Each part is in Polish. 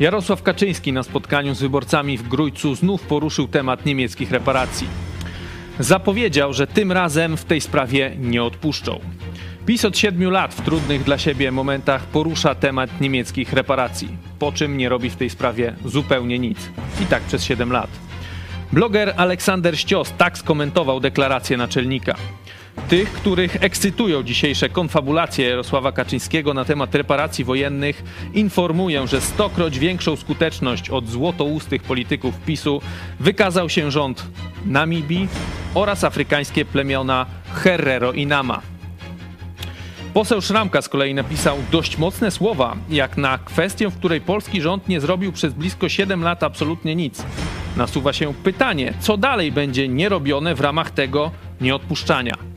Jarosław Kaczyński na spotkaniu z wyborcami w Grójcu znów poruszył temat niemieckich reparacji. Zapowiedział, że tym razem w tej sprawie nie odpuszczą. PiS od siedmiu lat w trudnych dla siebie momentach porusza temat niemieckich reparacji, po czym nie robi w tej sprawie zupełnie nic. I tak przez siedem lat. Bloger Aleksander Ścios tak skomentował deklarację naczelnika. Tych, których ekscytują dzisiejsze konfabulacje Jarosława Kaczyńskiego na temat reparacji wojennych, informuję, że stokroć większą skuteczność od złotoustych polityków PiSu wykazał się rząd Namibii oraz afrykańskie plemiona Herero i Nama. Poseł Szramka z kolei napisał dość mocne słowa, jak na kwestię, w której polski rząd nie zrobił przez blisko 7 lat absolutnie nic. Nasuwa się pytanie, co dalej będzie nierobione w ramach tego nieodpuszczania.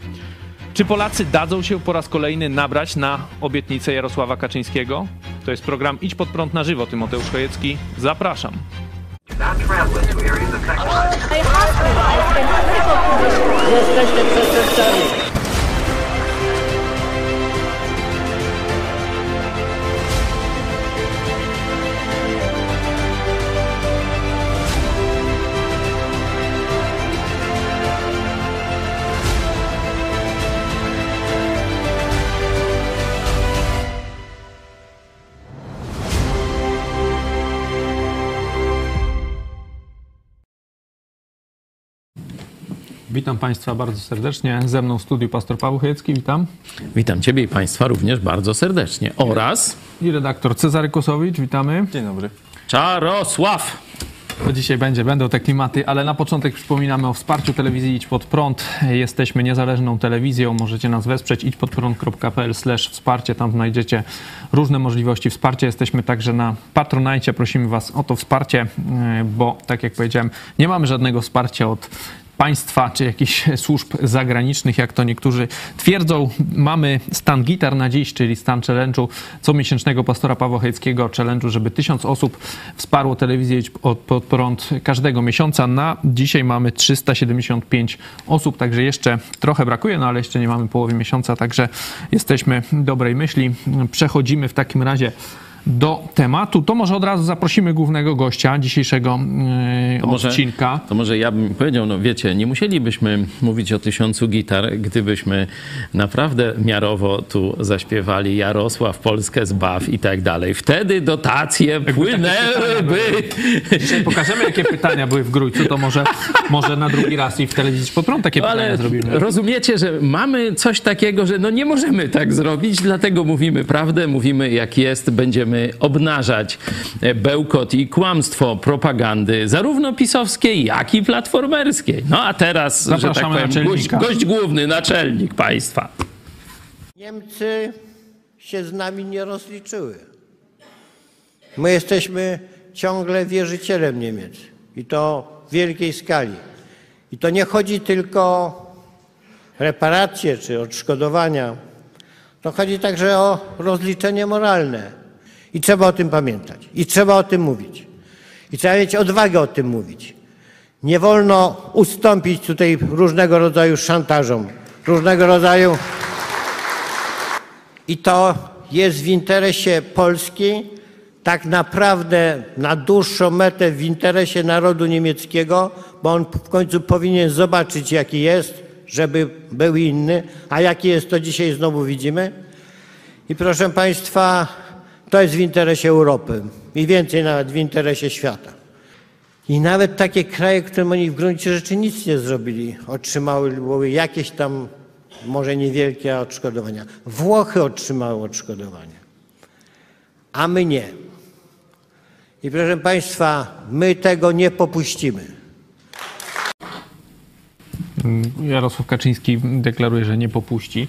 Czy Polacy dadzą się po raz kolejny nabrać na obietnicę Jarosława Kaczyńskiego? To jest program Idź pod prąd na żywo. Tymoteusz Kojecki. Zapraszam. Jesteście. Witam Państwa bardzo serdecznie. Ze mną w studiu pastor Paweł Chojecki, witam. Witam Ciebie i Państwa również bardzo serdecznie. Oraz I redaktor Cezary Kosowicz, witamy. Dzień dobry. Czarosław. To dzisiaj będzie, będą te klimaty, ale na początek przypominamy o wsparciu telewizji Idź Pod Prąd. Jesteśmy niezależną telewizją, możecie nas wesprzeć idźpodprąd.pl wsparcie, tam znajdziecie różne możliwości wsparcia. Jesteśmy także na Patronajcie, prosimy Was o to wsparcie, bo tak jak powiedziałem, nie mamy żadnego wsparcia od państwa czy jakichś służb zagranicznych, jak to niektórzy twierdzą. Mamy stan gitar na dziś, czyli stan challenge'u comiesięcznego pastora Pawła Hejckiego challenge'u, żeby tysiąc osób wsparło telewizję od, pod prąd każdego miesiąca. Na dzisiaj mamy 375 osób, także jeszcze trochę brakuje, no ale jeszcze nie mamy połowy miesiąca, także jesteśmy dobrej myśli. Przechodzimy w takim razie do tematu, to może od razu zaprosimy głównego gościa dzisiejszego yy, To może, odcinka. to może ja bym powiedział, no wiecie, nie musielibyśmy mówić o tysiącu gitar, gdybyśmy naprawdę miarowo tu zaśpiewali Jarosław, Polskę zbaw i tak dalej. Wtedy dotacje płynęłyby. Dzisiaj pokażemy, jakie pytania były w Grójcu, to może, może na drugi raz i w telewizji pod prąd takie pytania Ale zrobimy. rozumiecie, że mamy coś takiego, że no nie możemy tak zrobić, dlatego mówimy prawdę, mówimy jak jest, będziemy obnażać bełkot i kłamstwo propagandy, zarówno pisowskiej, jak i platformerskiej. No a teraz, że tak Zapraszamy powiem, gość, gość główny, naczelnik państwa. Niemcy się z nami nie rozliczyły. My jesteśmy ciągle wierzycielem Niemiec i to w wielkiej skali. I to nie chodzi tylko o reparacje czy odszkodowania. To chodzi także o rozliczenie moralne. I trzeba o tym pamiętać. I trzeba o tym mówić. I trzeba mieć odwagę o tym mówić. Nie wolno ustąpić tutaj różnego rodzaju szantażom, różnego rodzaju i to jest w interesie Polski, tak naprawdę na dłuższą metę w interesie narodu niemieckiego, bo on w końcu powinien zobaczyć, jaki jest, żeby był inny, a jaki jest, to dzisiaj znowu widzimy. I proszę Państwa, to jest w interesie Europy i więcej nawet w interesie świata. I nawet takie kraje, którym oni w gruncie rzeczy nic nie zrobili, otrzymały jakieś tam, może niewielkie odszkodowania. Włochy otrzymały odszkodowania, a my nie. I proszę Państwa, my tego nie popuścimy. Jarosław Kaczyński deklaruje, że nie popuści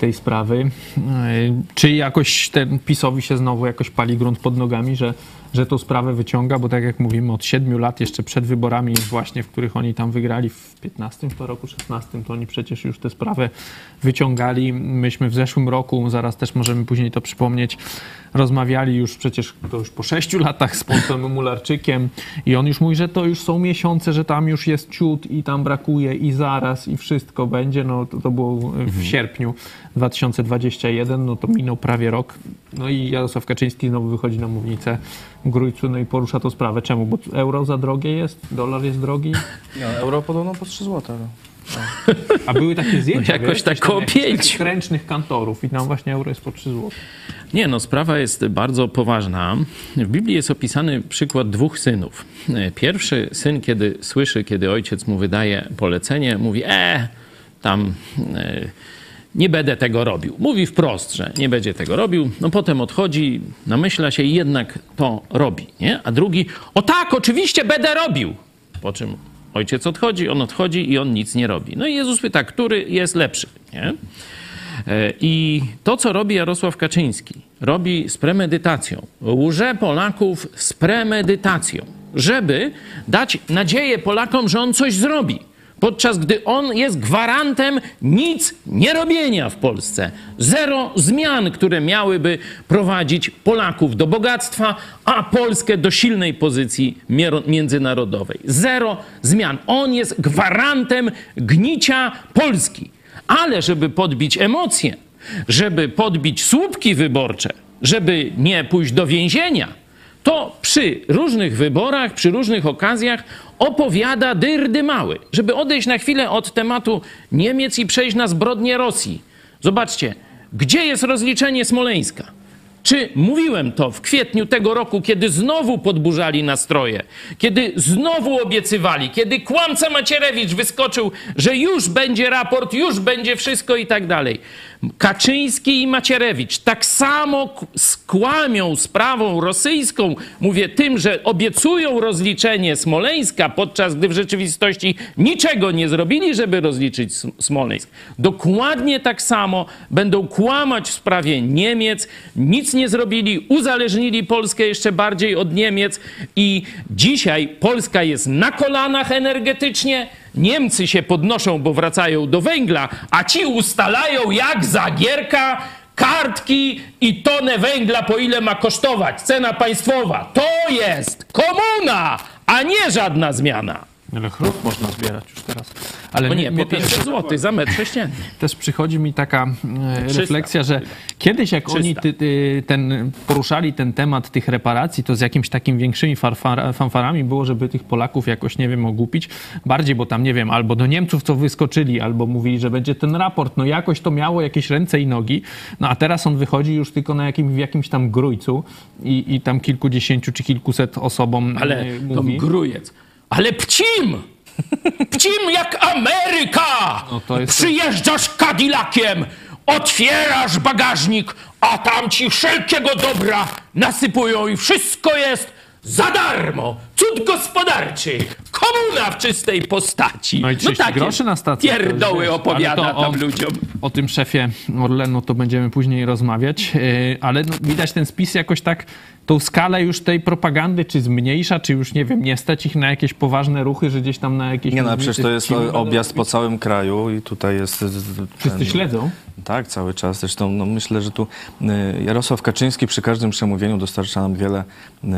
tej sprawy. Y, Czy jakoś ten PiSowi się znowu jakoś pali grunt pod nogami, że, że tą sprawę wyciąga, bo tak jak mówimy, od siedmiu lat, jeszcze przed wyborami właśnie, w których oni tam wygrali w 15 to roku, 16, to oni przecież już tę sprawę wyciągali. Myśmy w zeszłym roku, zaraz też możemy później to przypomnieć, rozmawiali już przecież to już po sześciu latach z Polsem Mularczykiem i on już mówi, że to już są miesiące, że tam już jest ciut i tam brakuje i zaraz i wszystko będzie. No to, to było w sierpniu 2021, no to minął prawie rok. No i Jarosław Kaczyński znowu wychodzi na mównicę w Grójcu, no i porusza tą sprawę. Czemu? Bo euro za drogie jest, dolar jest drogi, No, euro podobno po 3 zł. Ale... a były takie zdjęcia, No jakoś tak koło ręcznych kantorów i tam właśnie euro jest po 3 zł. Nie, no sprawa jest bardzo poważna. W Biblii jest opisany przykład dwóch synów. Pierwszy syn, kiedy słyszy, kiedy ojciec mu wydaje polecenie, mówi: E, tam e, nie będę tego robił. Mówi wprost, że nie będzie tego robił. No potem odchodzi, namyśla się i jednak to robi. Nie? A drugi: O tak, oczywiście będę robił. Po czym ojciec odchodzi, on odchodzi i on nic nie robi. No i Jezus pyta, który jest lepszy? Nie? E, I to, co robi Jarosław Kaczyński, robi z premedytacją. Łże Polaków z premedytacją, żeby dać nadzieję Polakom, że on coś zrobi. Podczas gdy on jest gwarantem nic nie robienia w Polsce. Zero zmian, które miałyby prowadzić Polaków do bogactwa, a Polskę do silnej pozycji międzynarodowej. Zero zmian. On jest gwarantem gnicia Polski. Ale żeby podbić emocje, żeby podbić słupki wyborcze, żeby nie pójść do więzienia, to przy różnych wyborach, przy różnych okazjach opowiada dyrdy mały. Żeby odejść na chwilę od tematu Niemiec i przejść na zbrodnie Rosji. Zobaczcie, gdzie jest rozliczenie Smoleńska? Czy mówiłem to w kwietniu tego roku, kiedy znowu podburzali nastroje, kiedy znowu obiecywali, kiedy kłamca Macierewicz wyskoczył, że już będzie raport, już będzie wszystko i tak dalej. Kaczyński i Macierewicz tak samo skłamią sprawą rosyjską, mówię tym, że obiecują rozliczenie Smoleńska, podczas gdy w rzeczywistości niczego nie zrobili, żeby rozliczyć Smoleńsk. Dokładnie tak samo będą kłamać w sprawie Niemiec, nic nie zrobili, uzależnili Polskę jeszcze bardziej od Niemiec. I dzisiaj Polska jest na kolanach energetycznie, Niemcy się podnoszą, bo wracają do węgla, a ci ustalają jak zagierka kartki i tonę węgla, po ile ma kosztować cena państwowa. To jest komuna, a nie żadna zmiana. Ale chrust można zbierać już teraz. Ale No nie, też- 500 zł za metr sześcienny. też przychodzi mi taka e, 300. refleksja, że kiedyś jak 300. oni ty, ty, ten, poruszali ten temat tych reparacji, to z jakimiś takimi większymi farfar, fanfarami było, żeby tych Polaków jakoś, nie wiem, ogłupić. Bardziej, bo tam, nie wiem, albo do Niemców co wyskoczyli, albo mówili, że będzie ten raport. No jakoś to miało jakieś ręce i nogi. No a teraz on wychodzi już tylko na jakim, w jakimś tam grójcu i, i tam kilkudziesięciu czy kilkuset osobom Ale e, to mówi. grujec. Ale pcim! Pcim jak Ameryka! No jest- Przyjeżdżasz Cadillaciem, otwierasz bagażnik, a tam ci wszelkiego dobra nasypują i wszystko jest za darmo. Cud gospodarczy. Komuna w czystej postaci. No i 30 takie groszy na stację. to już Pierdoły wiesz, opowiada tam o- ludziom. O tym szefie Orlenu to będziemy później rozmawiać, Yy, ale no, widać ten spis jakoś tak, tą skalę już tej propagandy, czy zmniejsza, czy już, nie wiem, nie stać ich na jakieś poważne ruchy, że gdzieś tam na jakieś... Nie no, przecież to jest objazd po całym kraju i tutaj jest... Wszyscy śledzą. Tak, cały czas. Zresztą no, myślę, że tu y, Jarosław Kaczyński przy każdym przemówieniu dostarcza nam wiele y,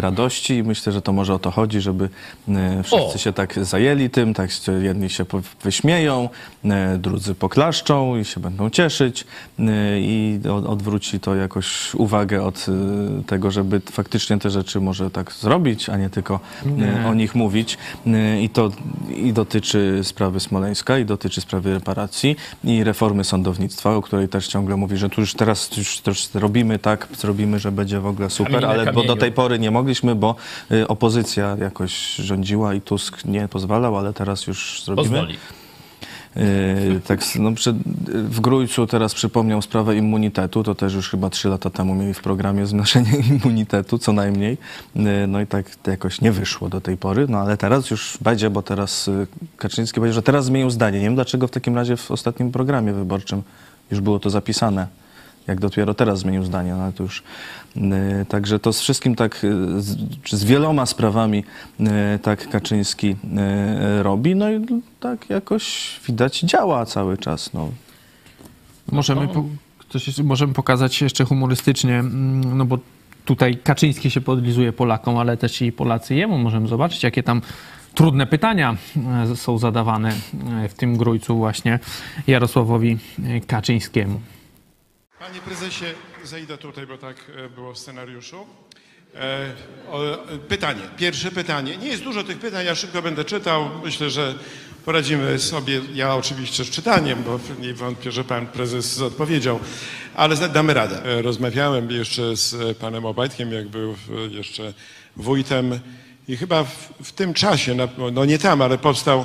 radości i myślę, że to może o to chodzi, żeby y, wszyscy O! się tak zajęli tym, tak jedni się wyśmieją, y, drudzy poklaszczą i się będą cieszyć y, i od, odwróci to jakoś uwagę od tego, żeby faktycznie te rzeczy może tak zrobić, a nie tylko y, o nich mówić. I to i dotyczy sprawy Smoleńska, i dotyczy sprawy reparacji, i reformy sądownictwa, o której też ciągle mówi, że tu już teraz już też robimy tak, zrobimy, że będzie w ogóle super, ale bo do tej pory nie mogliśmy, bo y, opozycja jakoś rządziła i Tusk nie pozwalał, ale teraz już zrobimy. Pozwoli. Yy, tak, no, przed, w Grójcu teraz przypomniał sprawę immunitetu, to też już chyba trzy lata temu mieli w programie znoszenie immunitetu, co najmniej. Yy, no i tak jakoś nie wyszło do tej pory, no ale teraz już będzie, bo teraz yy, Kaczyński powiedział, że teraz zmienił zdanie. Nie wiem dlaczego w takim razie w ostatnim programie wyborczym już było to zapisane. Jak dopiero teraz zmienił zdanie, no ale to już. Yy, także to z wszystkim tak, yy, z, z wieloma sprawami yy, tak Kaczyński robi, no i tak jakoś widać działa cały czas. No. Możemy, po, coś jeszcze, możemy pokazać jeszcze humorystycznie, mm, no bo tutaj Kaczyński się podlizuje Polakom, ale też i Polacy jemu. Możemy zobaczyć, jakie tam trudne pytania są zadawane w tym grójcu właśnie Jarosławowi Kaczyńskiemu. Panie prezesie, zejdę tutaj, bo tak e, było w scenariuszu. E, o, pytanie, pierwsze pytanie. Nie jest dużo tych pytań, ja szybko będę czytał. Myślę, że poradzimy sobie, ja oczywiście z czytaniem, bo nie wątpię, że pan prezes odpowiedział, ale damy radę. E, Rozmawiałem jeszcze z e, panem Obajtkiem, jak był jeszcze wójtem i chyba w, w tym czasie, no nie tam, ale powstał,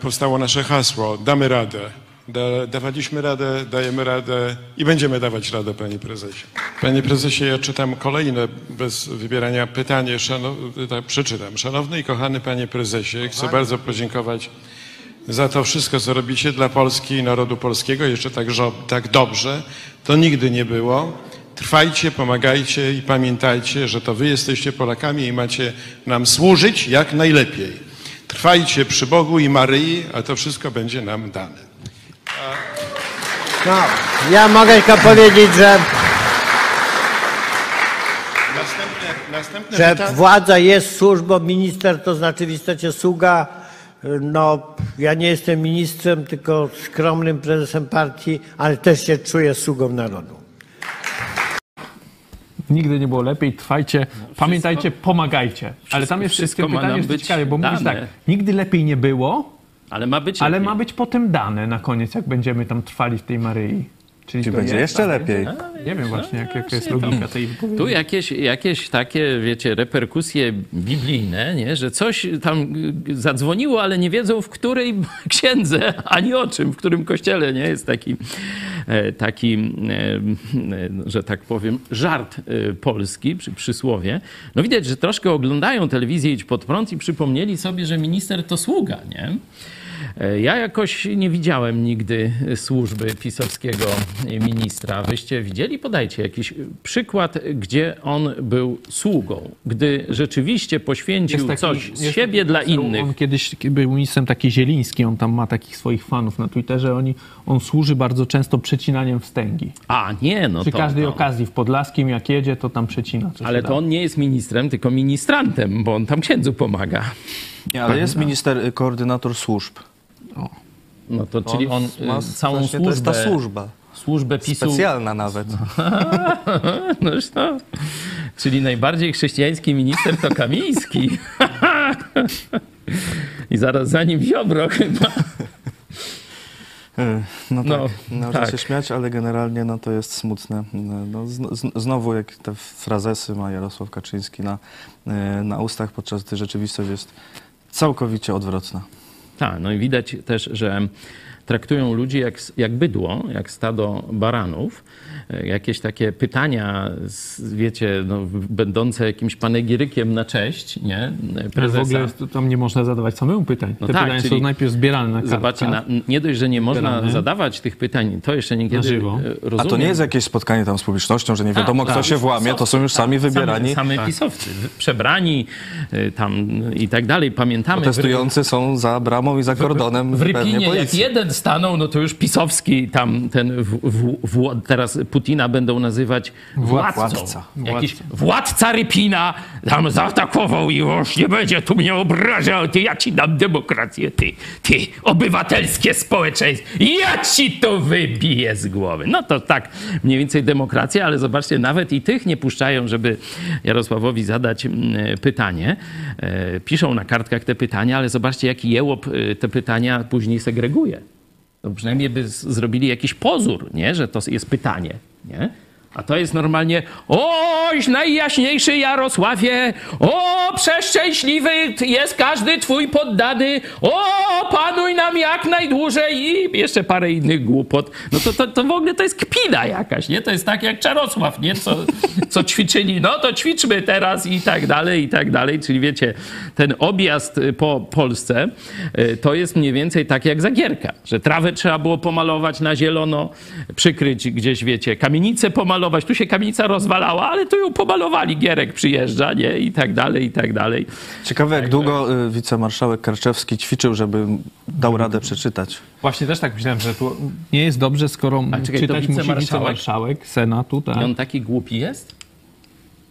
powstało nasze hasło, damy radę. Da, dawaliśmy radę, dajemy radę i będziemy dawać radę, panie prezesie. Panie prezesie, ja czytam kolejne, bez wybierania pytanie, szanow, tak, przeczytam. Szanowny i kochany panie prezesie, chcę bardzo podziękować za to wszystko, co robicie dla Polski i narodu polskiego, jeszcze tak, tak dobrze. To nigdy nie było. Trwajcie, pomagajcie i pamiętajcie, że to wy jesteście Polakami i macie nam służyć jak najlepiej. Trwajcie przy Bogu i Maryi, a to wszystko będzie nam dane. No, ja mogę tylko powiedzieć, że, Następne, następne że pytanie. władza jest służbą, minister to znaczy w istocie sługa. No, ja nie jestem ministrem, tylko skromnym prezesem partii, ale też się czuję sługą narodu. Nigdy nie było lepiej, trwajcie, pamiętajcie, pomagajcie. Ale tam jest wszystko wszystko ma pytanie nam być ciekawe, bo mówisz dane. tak, nigdy lepiej nie było, Ale ma być ale lepiej. ma być potem dane na koniec, jak będziemy tam trwali w tej Maryi. Czyli Czy to będzie jest jeszcze tak? lepiej? Nie wiem właśnie, jak, jaka jest logika tej wypowiedzi. Tu jakieś, jakieś takie, wiecie, reperkusje biblijne, nie? że coś tam zadzwoniło, ale nie wiedzą w której księdze, ani o czym, w którym kościele, nie? Jest taki, e, taki e, że tak powiem, żart e, polski, przy przysłowie. No widać, że troszkę oglądają telewizję Idź Pod Prąd i przypomnieli sobie, że minister to sługa, nie? E, Ja jakoś nie widziałem nigdy służby pisowskiego ministra. Wyście widzieli? Podajcie jakiś przykład, gdzie on był sługą, gdy rzeczywiście poświęcił taki- coś z siebie dla On innych. kiedyś był ministrem taki Zieliński, on tam ma takich swoich fanów na Twitterze, oni, on służy bardzo często przecinaniem wstęgi. A, nie, no Przy to... każdej no. okazji w Podlaskim, jak jedzie, to tam przecina. co Ale to da. on nie jest ministrem, tylko ministrantem, bo on tam księdzu pomaga. Nie, ale jest minister, y, koordynator służb. No to, czyli on ma y, całą służbę... To jest ta służba. Służbę PiSu... Specjalna nawet. No, to. Czyli najbardziej chrześcijański minister to Kamiński. I zaraz za nim Ziobro chyba. Y, No tak, No, no, tak. się śmiać, ale generalnie no, to jest smutne. No, z, z, znowu jak te frazesy ma Jarosław Kaczyński na, y, na ustach, podczas gdy rzeczywistość jest całkowicie odwrotna. Tak, no i widać też, że traktują ludzi jak, jak bydło, jak stado baranów. E, Jakieś takie pytania, wiecie, no, będące jakimś panegirykiem na cześć, nie? Ale Prezesa. w ogóle jest- tam nie można zadawać samemu pytań. No Te tak, pytania czyli- są najpierw zbierane na Zobaczcie, na, nie dość, że nie można Zbierane. zadawać tych pytań, to jeszcze niekiedy Na żywo. e, A rozumiem. to nie jest jakieś spotkanie tam z publicznością, że nie wiadomo Tak, kto tak. się włamie, to są już sami wybierani. Same, same pisowcy, przebrani y, tam i tak dalej. Pamiętamy. Protestujący są za bramą i za kordonem W pewnie Rypinie jak jeden stanął, no to już pisowski tam ten w, w, w, teraz Putina będą nazywać władcą. Władca. Jakiś władca Rypina tam zaatakował i już nie będzie tu mnie obrażał. Ty, ja ci dam demokrację, ty, ty, obywatelskie społeczeństwo. Ja ci to wybiję z głowy. No to tak, mniej więcej demokracja, ale zobaczcie, nawet i tych nie puszczają, żeby Jarosławowi zadać mm, pytanie. E, Piszą na kartkach te pytania, ale zobaczcie, jaki jełop e, te pytania później segreguje. To przynajmniej by zrobili jakiś pozór, nie? że to jest pytanie. Nie? A to jest normalnie, oś najjaśniejszy Jarosławie, o przeszczęśliwy jest każdy twój poddany, o panuj nam jak najdłużej i jeszcze parę innych głupot. No to, to, to w ogóle to jest kpina jakaś, nie? To jest tak jak Czarosław, nie? Co, co ćwiczyli, no to ćwiczmy teraz i tak dalej, i tak dalej. Czyli wiecie, ten objazd y, po Polsce y, to jest mniej więcej tak jak Zagierka, że trawę trzeba było pomalować na zielono, przykryć gdzieś, wiecie, kamienicę pomalować. Tu się kamienica rozwalała, ale tu ją pomalowali. Gierek przyjeżdża, nie? I tak dalej, i tak dalej. Ciekawe, jak długo y, wicemarszałek Karczewski ćwiczył, żeby dał radę przeczytać. Właśnie też tak myślałem, że tu nie jest dobrze, skoro A czekaj, to czytać musi wicemarszałek? wicemarszałek Senatu. Tak? I on taki głupi jest?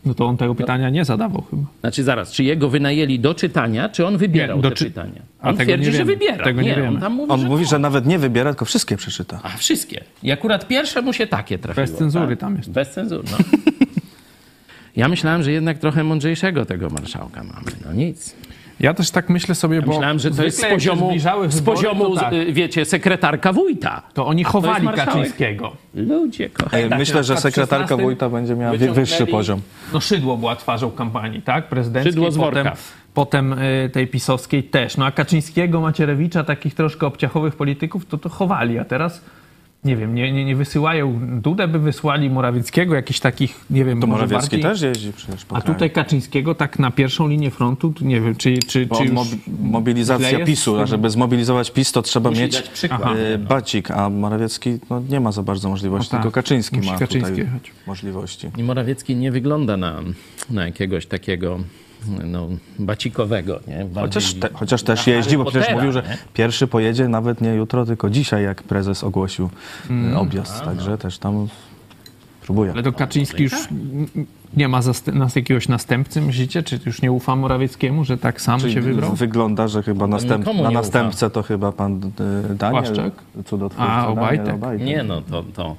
No to on tego pytania nie zadawał chyba. Znaczy zaraz, czy jego wynajęli do czytania, czy on wybierał Nie, do te czy- pytania? A On tego twierdzi, nie że wiemy. wybiera. Tego nie on wiemy. tam mówi, On że mówi, że nawet nie wybiera, tylko wszystkie przeczyta. A, wszystkie. I akurat pierwsze mu się takie trafiło. Bez cenzury tak? tam jest. Bez cenzury, no. Ja myślałem, że jednak trochę mądrzejszego tego marszałka mamy. No nic. Ja też tak myślę sobie, bo Myślałem, że to jest z poziomu, zbliżały z wybory, poziomu to, tak, y, wiecie, sekretarka wójta. to oni A to chowali marszałek? Kaczyńskiego. Ludzie kochani. Tak, Myślę, że sekretarka 16 wójta będzie miała wyższy poziom. No Szydło była twarzą kampanii, tak? Prezydenckiej. Szydło z potem, worka. potem y, tej pisowskiej też. No a Kaczyńskiego, Macierewicza, takich troszkę obciachowych polityków, to to chowali, a teraz nie wiem, nie, nie, nie wysyłają Dudę, by wysłali Morawieckiego, jakichś takich, nie wiem, To może Morawiecki bardziej... też jeździ przecież po A kraju. tutaj Kaczyńskiego tak na pierwszą linię frontu, tu nie wiem, czy, czy, Bo czy już mobilizacja? PiSu, a żeby zmobilizować PiS, to trzeba Musi mieć dać przykład. e, bacik, a Morawiecki no, nie ma za bardzo możliwości, No tak, tylko Kaczyński musi ma Kaczyński tutaj jechać. możliwości. I Morawiecki nie wygląda na, na jakiegoś takiego no, bacikowego. Nie? Bardziej Chociaż, te, chociaż też jeździ, bo przecież mówił, że nie? pierwszy pojedzie nawet nie jutro, tylko dzisiaj, jak prezes ogłosił Mm. e, objazd. Także też tam próbuje. Ale to Kaczyński już nie ma nas jakiegoś następcy, myślicie? Czy już nie ufa Morawieckiemu, że tak sam Czyli się wybrał? Wygląda, że chyba następ, na następcę to chyba pan e, Daniel, Płaszczak? cudotwórca A, Daniel Obajtek. Obajtek. Nie, no to, to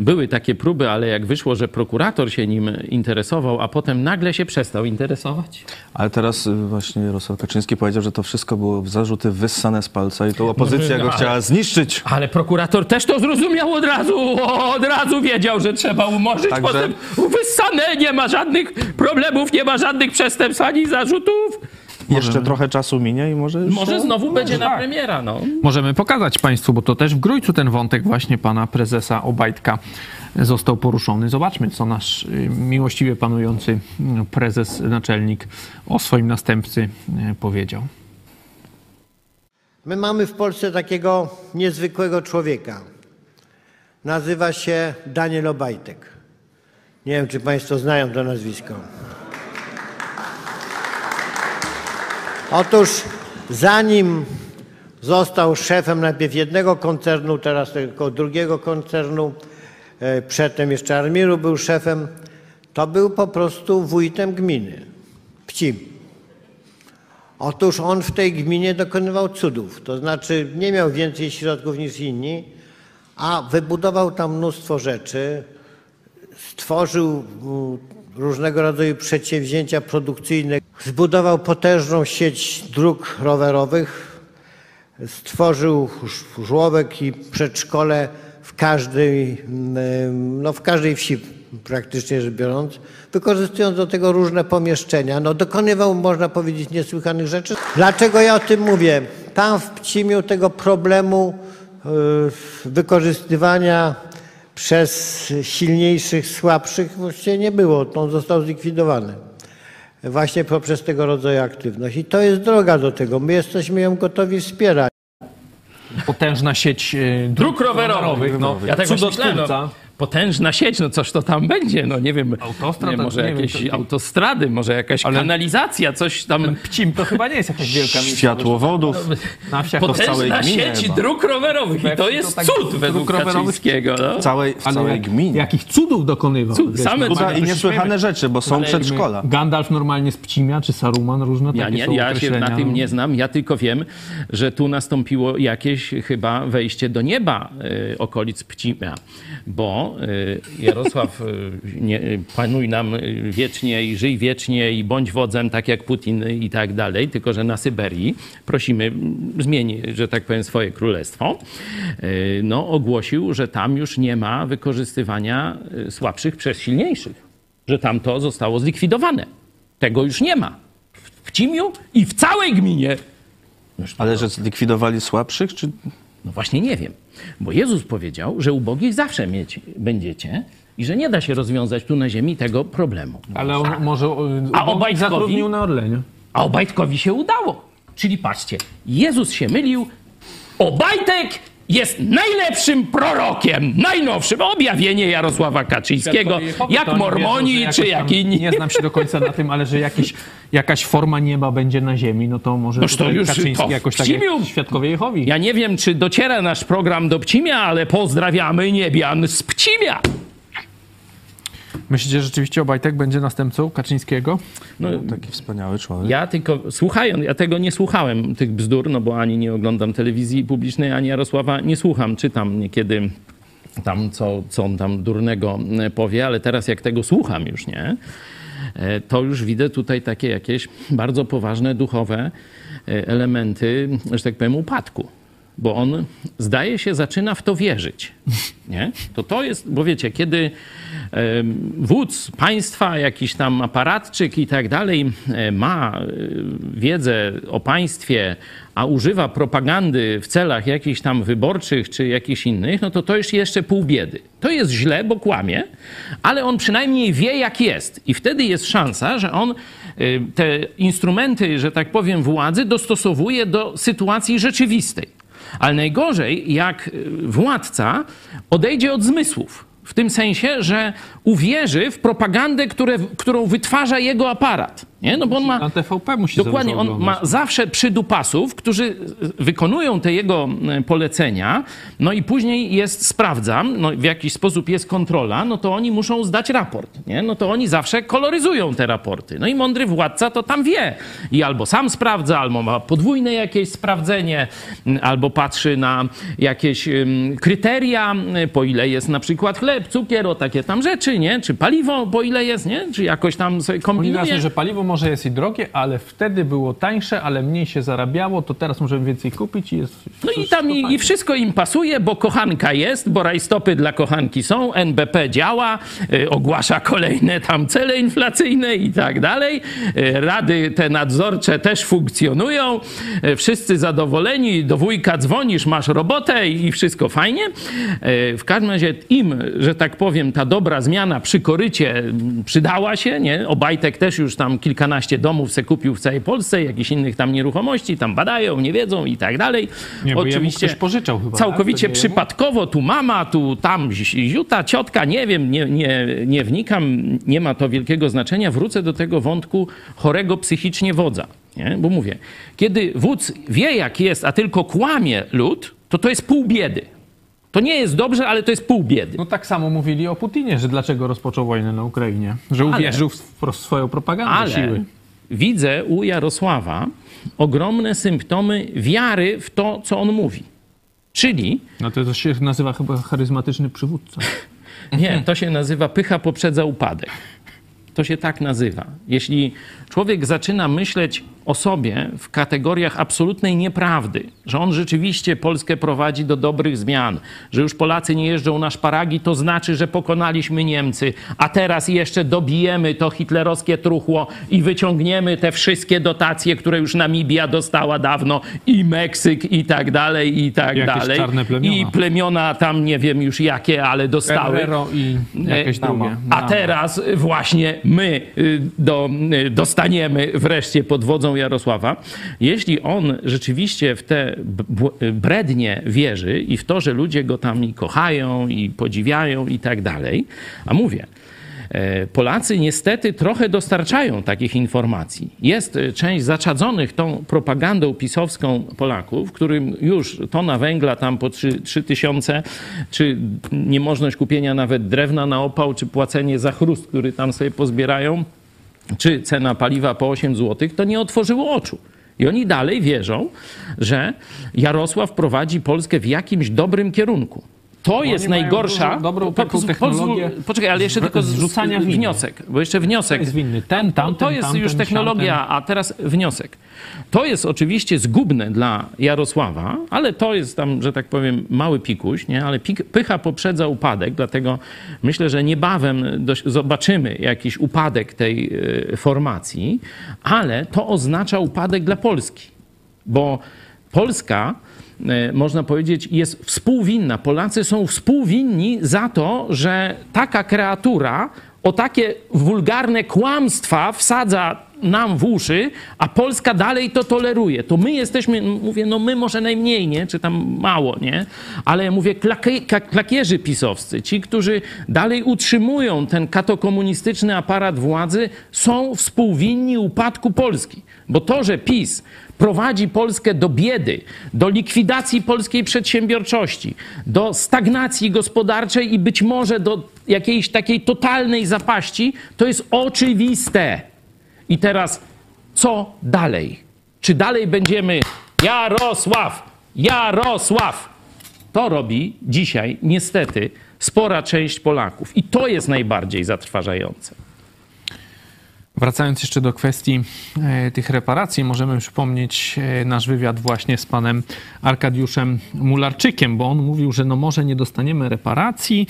były takie próby, ale jak wyszło, że prokurator się nim interesował, a potem nagle się przestał interesować. Ale teraz y, właśnie Jarosław Kaczyński powiedział, że to wszystko było zarzuty wyssane z palca i to opozycja go ale- chciała zniszczyć. Ale prokurator też to zrozumiał od razu, od razu wiedział, że trzeba umorzyć, Także- potem wyssane, nie ma żadnych problemów, nie ma żadnych przestępstw ani zarzutów. Jeszcze trochę czasu minie i może Może znowu będzie na tak. premiera, no. Możemy pokazać Państwu, bo to też w Grójcu ten wątek właśnie pana prezesa Obajtka został poruszony. Zobaczmy, co nasz y, miłościwie panujący y, prezes, naczelnik o swoim następcy y, powiedział. My mamy w Polsce takiego niezwykłego człowieka. Nazywa się Daniel Obajtek. Nie wiem, czy Państwo znają to nazwisko. Otóż zanim został szefem najpierw jednego koncernu, teraz tylko drugiego koncernu, e, przedtem jeszcze Armiru był szefem, to był po prostu wójtem gminy Pcim. Otóż on w tej gminie dokonywał cudów, to znaczy nie miał więcej środków niż inni, a wybudował tam mnóstwo rzeczy, stworzył mm, różnego rodzaju przedsięwzięcia produkcyjne, zbudował potężną sieć dróg rowerowych, stworzył żłobek i przedszkole w każdej, mm, no w każdej wsi praktycznie rzecz biorąc, wykorzystując do tego różne pomieszczenia. No dokonywał, można powiedzieć, niesłychanych rzeczy. Dlaczego ja o tym mówię? Tam w Pcimiu tego problemu y, wykorzystywania przez silniejszych, słabszych właściwie nie było. On został zlikwidowany właśnie poprzez tego rodzaju aktywność. I to jest droga do tego. My jesteśmy ją gotowi wspierać. Potężna sieć y, Dróg rowerowych. no, Ja tak cudotwórca. No, potężna sieć, no coś to tam będzie, no nie wiem. Autostrad, nie, to może nie wiem, jakieś to- autostrady, może jakaś Ale- kanalizacja, coś tam. Pcim to chyba nie jest jakaś wielka miejscowość. Światłowodów. Na wsiach to w całej Potężna gminie sieć chyba. dróg rowerowych i to to jest tak cud według Kaczyńskiego. No. W całej, w Ale całej jak, gminie. jakich cudów dokonywał. Cud, wiesz, same no, cuda i to niesłychane rzeczy, bo są Ale przedszkola. Gandalf normalnie z Pcimia, czy Saruman, różne Ja, takie nie, są ja się na tym nie znam, ja tylko wiem, że tu nastąpiło jakieś chyba wejście do nieba y, okolic Pcimia, bo y, Jarosław, y, nie, y, panuj nam wiecznie i żyj wiecznie i bądź wodzem tak jak Putin i tak dalej, tylko że na Syberii, prosimy, mm, zmień, że tak powiem, swoje królestwo, no ogłosił, że tam już nie ma wykorzystywania słabszych przez silniejszych, że tam to zostało zlikwidowane. Tego już nie ma. W Cimiu i w całej gminie. Ale że zlikwidowali słabszych, czy No właśnie nie wiem, bo Jezus powiedział, że ubogich zawsze mieć będziecie i że nie da się rozwiązać tu na ziemi tego problemu. Ale on może y, A Obajtkowi? zatrudnił na Orlenie. A Obajtkowi się udało. Czyli patrzcie, Jezus się mylił, Obajtek jest najlepszym prorokiem, najnowszym. Objawienie Jarosława Kaczyńskiego, jak mormoni, wiedzą, że czy jak inni. Nie znam się do końca na tym, ale że jakieś, jakaś forma nieba będzie na ziemi, no to może Noż to już Kaczyński to jakoś tak jak Pcimiu. Świadkowie Jehowi. Ja nie wiem, czy dociera nasz program do Pcimia, ale pozdrawiamy niebian z Pcimia. Myślicie, że rzeczywiście Obajtek będzie następcą Kaczyńskiego? No, taki wspaniały człowiek. Ja tylko słuchając, ja tego nie słuchałem, tych bzdur, no bo ani nie oglądam telewizji publicznej, ani Jarosława nie słucham. Czytam niekiedy tam, co, co on tam durnego e, powie, ale teraz jak tego słucham już, nie? E, to już widzę tutaj takie jakieś bardzo poważne duchowe e, elementy, że tak powiem, upadku. Bo on, zdaje się, zaczyna w to wierzyć. Nie? To to jest, bo wiecie, kiedy wódz państwa, jakiś tam aparatczyk i tak dalej e, ma e, wiedzę o państwie, a używa propagandy w celach jakichś tam wyborczych czy jakichś innych, no to to już jeszcze pół biedy. To jest źle, bo kłamie, ale on przynajmniej wie, jak jest. I wtedy jest szansa, że on y, te instrumenty, że tak powiem, władzy dostosowuje do sytuacji rzeczywistej. Ale najgorzej, jak y, władca odejdzie od zmysłów. W tym sensie, że uwierzy w propagandę, które, którą wytwarza jego aparat. Nie? No bo on ma. Na TVP musi Dokładnie, on ma zawsze przydupasów, którzy wykonują te jego e, polecenia, no i później jest sprawdzam, no w jakiś sposób jest kontrola, no to oni muszą zdać raport, nie? No to oni zawsze koloryzują te raporty. No i mądry władca to tam wie. I albo sam sprawdza, albo ma podwójne jakieś sprawdzenie, m, albo patrzy na jakieś kryteria, y, po ile jest na przykład chleb, cukier, o takie tam rzeczy, nie? Czy paliwo, po ile jest, nie? Czy jakoś tam sobie Oni kombinuje. wyjaśnią, że paliwo może jest i drogie, ale wtedy było tańsze, ale mniej się zarabiało, to teraz możemy więcej kupić i jest No i tam i, i wszystko im pasuje, bo kochanka jest, bo rajstopy dla kochanki są, NBP działa, y, ogłasza kolejne tam cele inflacyjne i tak dalej. Y, rady te nadzorcze też funkcjonują, y, wszyscy zadowoleni, do wujka dzwonisz, masz robotę i, i wszystko fajnie. Y, w każdym razie im, że tak powiem, ta dobra zmiana przy korycie przydała się, nie? Obajtek też już tam kilkanaście domów se kupił w całej Polsce, jakichś innych tam nieruchomości, tam badają, nie wiedzą i tak dalej. Nie, bo jemu ktoś pożyczał chyba, Całkowicie tak? Nie jemu? przypadkowo, tu mama, tu tam ziuta, ciotka, nie wiem, nie, nie, nie wnikam, nie ma to wielkiego znaczenia. Wrócę do tego wątku chorego psychicznie wodza. Nie? Bo mówię, kiedy wódz wie jak jest, a tylko kłamie lud, to to jest pół biedy. To nie jest dobrze, ale to jest pół biedy. No tak samo mówili o Putinie, że dlaczego rozpoczął wojnę na Ukrainie. Że Ale- uwierzył w swoją propagandę Ale siły. widzę u Jarosława ogromne symptomy wiary w to, co on mówi. Czyli No to, to się nazywa chyba charyzmatyczny przywódca. Nie, to się nazywa pycha poprzedza upadek. To się tak nazywa. Jeśli człowiek zaczyna myśleć o sobie w kategoriach absolutnej nieprawdy, że on rzeczywiście Polskę prowadzi do dobrych zmian, że już Polacy nie jeżdżą na szparagi, to znaczy, że pokonaliśmy Niemcy, a teraz jeszcze dobijemy to hitlerowskie truchło i wyciągniemy te wszystkie dotacje, które już Namibia dostała dawno i Meksyk i tak dalej, i tak Jakieś dalej. czarne plemiona. I plemiona tam nie wiem już jakie, ale dostały. Herrero i jakieś E, drugie. A teraz właśnie my y, do, y, dostaniemy wreszcie pod wodzą Jarosława. Jeśli on rzeczywiście w te brednie wierzy i w to, że ludzie go tam kochają i podziwiają i tak dalej, a mówię, e, Polacy niestety trochę dostarczają takich informacji. Jest e, część zaczadzonych tą propagandą pisowską Polaków, którym już tona węgla tam po 3, 3 tysiące, czy niemożność kupienia nawet drewna na opał, czy płacenie za chrust, który tam sobie pozbierają, czy cena paliwa po 8 zł, to nie otworzyło oczu. I oni dalej wierzą, że Jarosław prowadzi Polskę w jakimś dobrym kierunku. To jest najgorsza. dużo- dobrą Po- taką pozwól- technologię Poczekaj, ale jeszcze tylko zrzucania wniosek, bo jeszcze wniosek. jest winny. Ten, tamten, To jest tamten, już technologia, siamten. a teraz wniosek. To jest oczywiście zgubne dla Jarosława, ale to jest tam, że tak powiem, mały pikuś, nie? ale pik, pycha poprzedza upadek, dlatego myślę, że niebawem dość, zobaczymy jakiś upadek tej e, formacji, ale to oznacza upadek dla Polski, bo Polska można powiedzieć, jest współwinna. Polacy są współwinni za to, że taka kreatura o takie wulgarne kłamstwa wsadza nam w uszy, a Polska dalej to toleruje. To my jesteśmy, mówię, no my może najmniej, nie? Czy tam mało, nie? Ale mówię, klakie, klakierzy pisowscy, ci, którzy dalej utrzymują ten katokomunistyczny aparat władzy, są współwinni upadku Polski. Bo to, że PiS prowadzi Polskę do biedy, do likwidacji polskiej przedsiębiorczości, do stagnacji gospodarczej i być może do jakiejś takiej totalnej zapaści, to jest oczywiste. I teraz co dalej? Czy dalej będziemy Jarosław, Jarosław? To robi dzisiaj niestety spora część Polaków. I to jest najbardziej zatrważające. Wracając jeszcze do kwestii e, tych reparacji, możemy przypomnieć e, nasz wywiad właśnie z panem Arkadiuszem Mularczykiem, bo on mówił, że no może nie dostaniemy reparacji,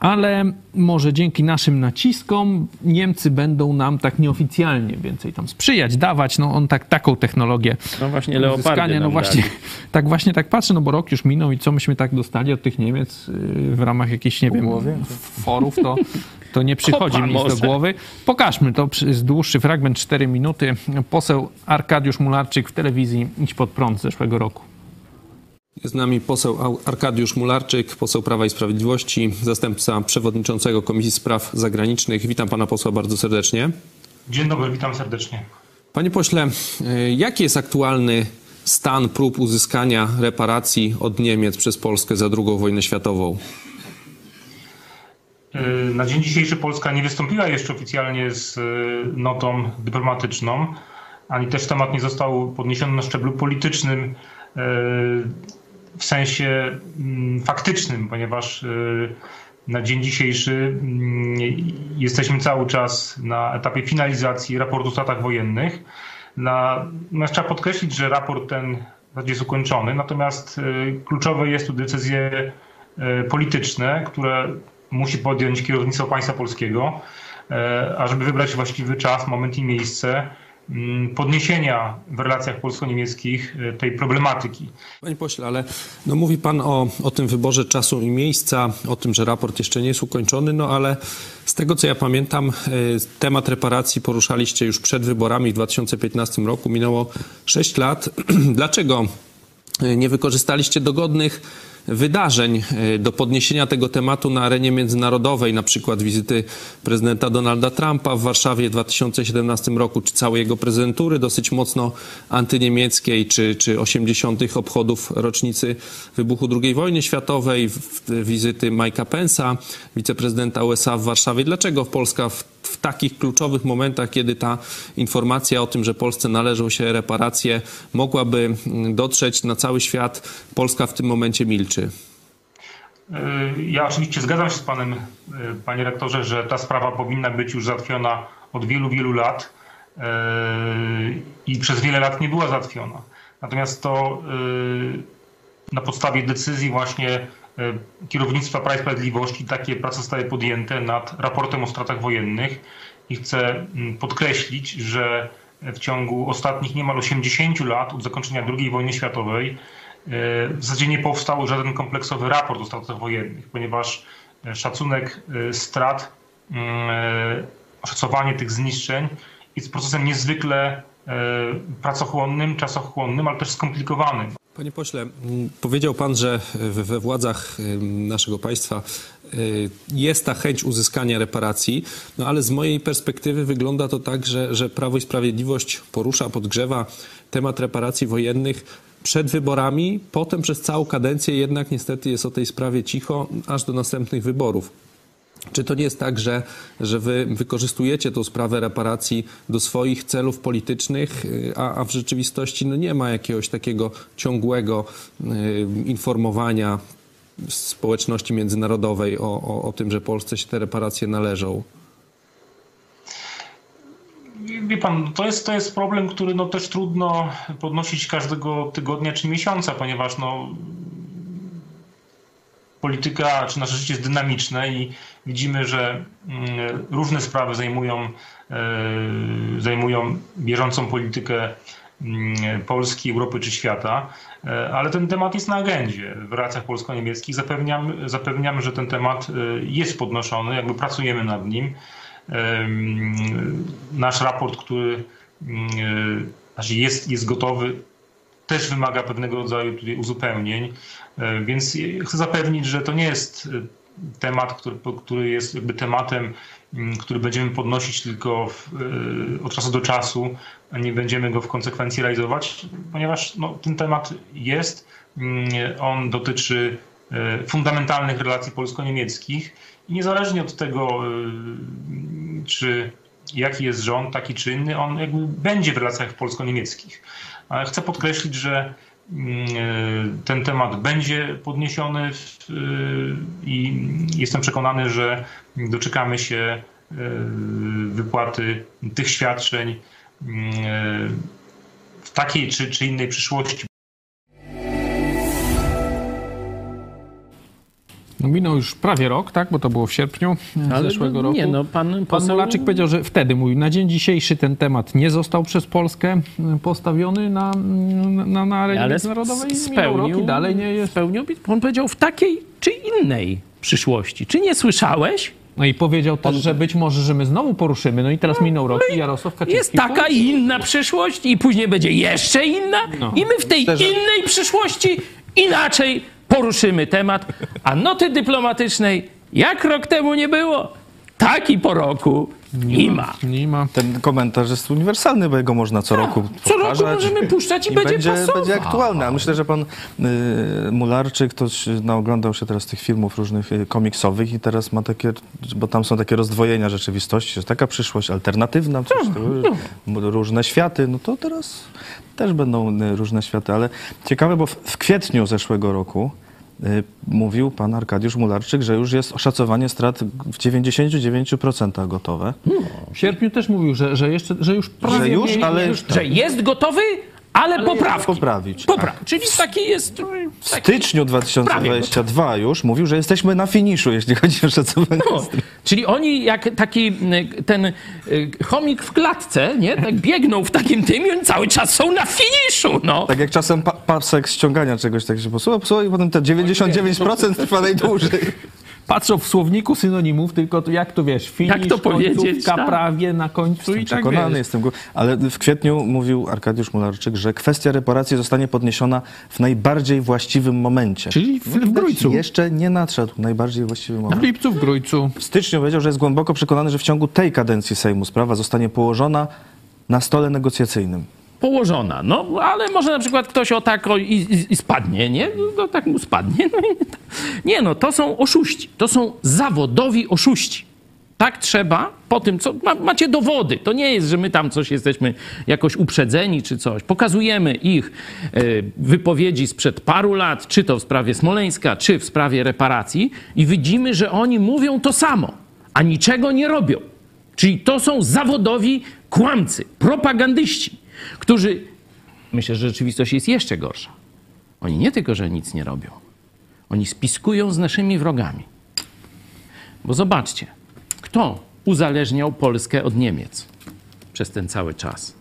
ale może dzięki naszym naciskom Niemcy będą nam tak nieoficjalnie więcej tam sprzyjać, dawać. No on tak, taką technologię No właśnie leopardy No właśnie, dali. tak właśnie tak patrzę, no bo rok już minął i co myśmy tak dostali od tych Niemiec y, w ramach jakichś, nie wiem, forów, to, to nie przychodzi Kopa mi do głowy. Pokażmy to, jest dłuższy fragment, 4 minuty. Poseł Arkadiusz Mularczyk w telewizji Idź Pod Prąd z zeszłego roku. Jest z nami poseł Arkadiusz Mularczyk, poseł Prawa i Sprawiedliwości, zastępca przewodniczącego Komisji Spraw Zagranicznych. Witam pana posła bardzo serdecznie. Dzień dobry, witam serdecznie. Panie pośle, y, jaki jest aktualny stan prób uzyskania reparacji od Niemiec przez Polskę za II wojnę światową? Yy, Na dzień dzisiejszy Polska nie wystąpiła jeszcze oficjalnie z yy, notą dyplomatyczną, ani też temat nie został podniesiony na szczeblu politycznym w sensie mm, faktycznym, ponieważ yy, na dzień dzisiejszy mm, jesteśmy cały czas na etapie finalizacji raportu o stratach wojennych. Na, natomiast trzeba podkreślić, że raport ten jest ukończony, natomiast y, kluczowe jest tu decyzje y, polityczne, które musi podjąć kierownictwo państwa polskiego, y, ażeby wybrać właściwy czas, moment i miejsce podniesienia w relacjach polsko-niemieckich y, tej problematyki. Panie pośle, ale no mówi pan o, o tym wyborze czasu i miejsca, o tym, że raport jeszcze nie jest ukończony, no ale z tego co ja pamiętam, y, temat reparacji poruszaliście już przed wyborami w 2015 roku. Minęło 6 lat. Dlaczego nie wykorzystaliście dogodnych wydarzeń y, do podniesienia tego tematu na arenie międzynarodowej, na przykład wizyty prezydenta Donalda Trumpa w Warszawie w 2017 roku, czy całej jego prezydentury dosyć mocno antyniemieckiej, czy, czy 80. obchodów rocznicy wybuchu II wojny światowej, wizyty Mike'a Pence'a, wiceprezydenta USA w Warszawie. Dlaczego Polska w, w takich kluczowych momentach, kiedy ta informacja o tym, że Polsce należą się reparacje, mogłaby mm, dotrzeć na cały świat, Polska w tym momencie milczy? Y, Ja oczywiście zgadzam się z panem, y, panie rektorze, że ta sprawa powinna być już załatwiona od wielu, wielu lat y, i przez wiele lat nie była załatwiona. Natomiast to na podstawie decyzji właśnie kierownictwa Prawa i Sprawiedliwości takie prace zostały podjęte nad raportem o stratach wojennych i chcę mm, podkreślić, że w ciągu ostatnich niemal 80 lat od zakończenia II wojny światowej w zasadzie nie powstał żaden kompleksowy raport o stratach wojennych, ponieważ e, szacunek e, strat, mm, e, oszacowanie tych zniszczeń jest procesem niezwykle e, pracochłonnym, czasochłonnym, ale też skomplikowanym. Panie pośle, m, powiedział pan, że we, władzach naszego państwa y, jest ta chęć uzyskania reparacji, no ale z mojej perspektywy wygląda to tak, że, że Prawo i Sprawiedliwość porusza, podgrzewa temat reparacji wojennych przed wyborami, potem przez całą kadencję jednak niestety jest o tej sprawie cicho, aż do następnych wyborów. Czy to nie jest tak, że, że wy wykorzystujecie tą sprawę reparacji do swoich celów politycznych, y, a, a w rzeczywistości no nie ma jakiegoś takiego ciągłego y, informowania społeczności międzynarodowej o, o, o tym, że Polsce się te reparacje należą? Wie pan, to jest, to jest problem, który no też trudno podnosić każdego tygodnia czy miesiąca, ponieważ no, polityka czy nasze życie jest dynamiczne i widzimy, że mm, różne sprawy zajmują, e, zajmują bieżącą politykę mm, Polski, Europy czy świata, E, ale ten temat jest na agendzie w relacjach polsko-niemieckich. Zapewniam, zapewniam, że ten temat e, jest podnoszony, jakby pracujemy nad nim. nasz raport, który znaczy jest, jest gotowy, też wymaga pewnego rodzaju tutaj uzupełnień, więc chcę zapewnić, że to nie jest temat, który, który jest jakby tematem, który będziemy podnosić tylko w, od czasu do czasu, a nie będziemy go w konsekwencji realizować, ponieważ no, ten temat jest, on dotyczy fundamentalnych relacji polsko-niemieckich i niezależnie od tego, czy jaki jest rząd, taki czy inny, on jakby będzie w relacjach polsko-niemieckich. Ale chcę podkreślić, że mm, ten temat będzie podniesiony i jestem przekonany, że doczekamy się e, wypłaty tych świadczeń mm, w takiej czy, czy innej przyszłości. Minął już prawie rok, tak? Bo to było w sierpniu Ale zeszłego no, roku. Nie, no pan, pan poseł... Mulaczyk powiedział, że wtedy mówił, na dzień dzisiejszy ten temat nie został przez Polskę postawiony na, na, na arenie Ale międzynarodowej. Spełnił, rok i dalej nie jest. Spełnił, on powiedział w takiej czy innej przyszłości. Czy nie słyszałeś? No i powiedział też, że być może, że my znowu poruszymy. No i teraz minął rok i Jarosław Kaczyński... Jest taka i inna przyszłość i później będzie jeszcze inna No. i my w tej innej przyszłości inaczej poruszymy temat, a noty dyplomatycznej jak rok temu nie było, tak i po roku nie ma. Nie ma. Ten komentarz jest uniwersalny, bo jego można co roku Co roku możemy puszczać i, i będzie, będzie, pasował. będzie aktualny. A myślę, że pan y, Mularczyk to no, oglądał się teraz tych filmów różnych y, komiksowych i teraz ma takie, bo tam są takie rozdwojenia rzeczywistości, jest taka przyszłość alternatywna, coś, to, y, różne światy, no to teraz też będą y, różne światy, ale ciekawe, bo w, w kwietniu zeszłego roku y, mówił pan Arkadiusz Mularczyk, że już jest oszacowanie strat w 99% gotowe. W sierpniu też mówił, że, że, jeszcze, że już prawie Że już, mieli- ale już Że jest gotowy, ale, poprawki. poprawić. Popra- Czyli taki jest... W styczniu 2022 już mówił, że jesteśmy na finiszu, jeśli chodzi o szacowanie No, czyli oni jak taki y, ten y, chomik w klatce, nie? Tak biegną w takim tym i oni cały czas są na finiszu, no. Tak jak czasem pa pasek ściągania czegoś tak się posuwa, posuwa i potem te 99% trwa najdłużej. Patrzą w słowniku synonimów, tylko to jak to wiesz, finisz, Jak to powiedzieć, tak. prawie na końcu i tak Przekonany wiesz. jestem. Ale w kwietniu mówił Arkadiusz Mularczyk, że kwestia reparacji zostanie podniesiona w najbardziej właściwym momencie. Czyli w- w Grójcu. Jeszcze nie nadszedł najbardziej właściwy W moment. lipcu, w Grójcu. W styczniu powiedział, że jest głęboko przekonany, że w ciągu tej kadencji Sejmu sprawa zostanie położona na stole negocjacyjnym. Położona, no, ale może na przykład ktoś o tak o, i, i, spadnie, nie? No tak mu spadnie. No, i, nie no, to są oszuści, to są zawodowi oszuści. Tak trzeba, po tym, co ma, macie dowody. To nie jest, że my tam coś jesteśmy jakoś uprzedzeni czy coś. Pokazujemy ich e, wypowiedzi sprzed paru lat, czy to w sprawie Smoleńska, czy w sprawie reparacji i widzimy, że oni mówią to samo, a niczego nie robią. Czyli to są zawodowi kłamcy, propagandyści, którzy. Myślę, że rzeczywistość jest jeszcze gorsza. Oni nie tylko, że nic nie robią, oni spiskują z naszymi wrogami. Bo zobaczcie, kto uzależniał Polskę od Niemiec przez ten cały czas?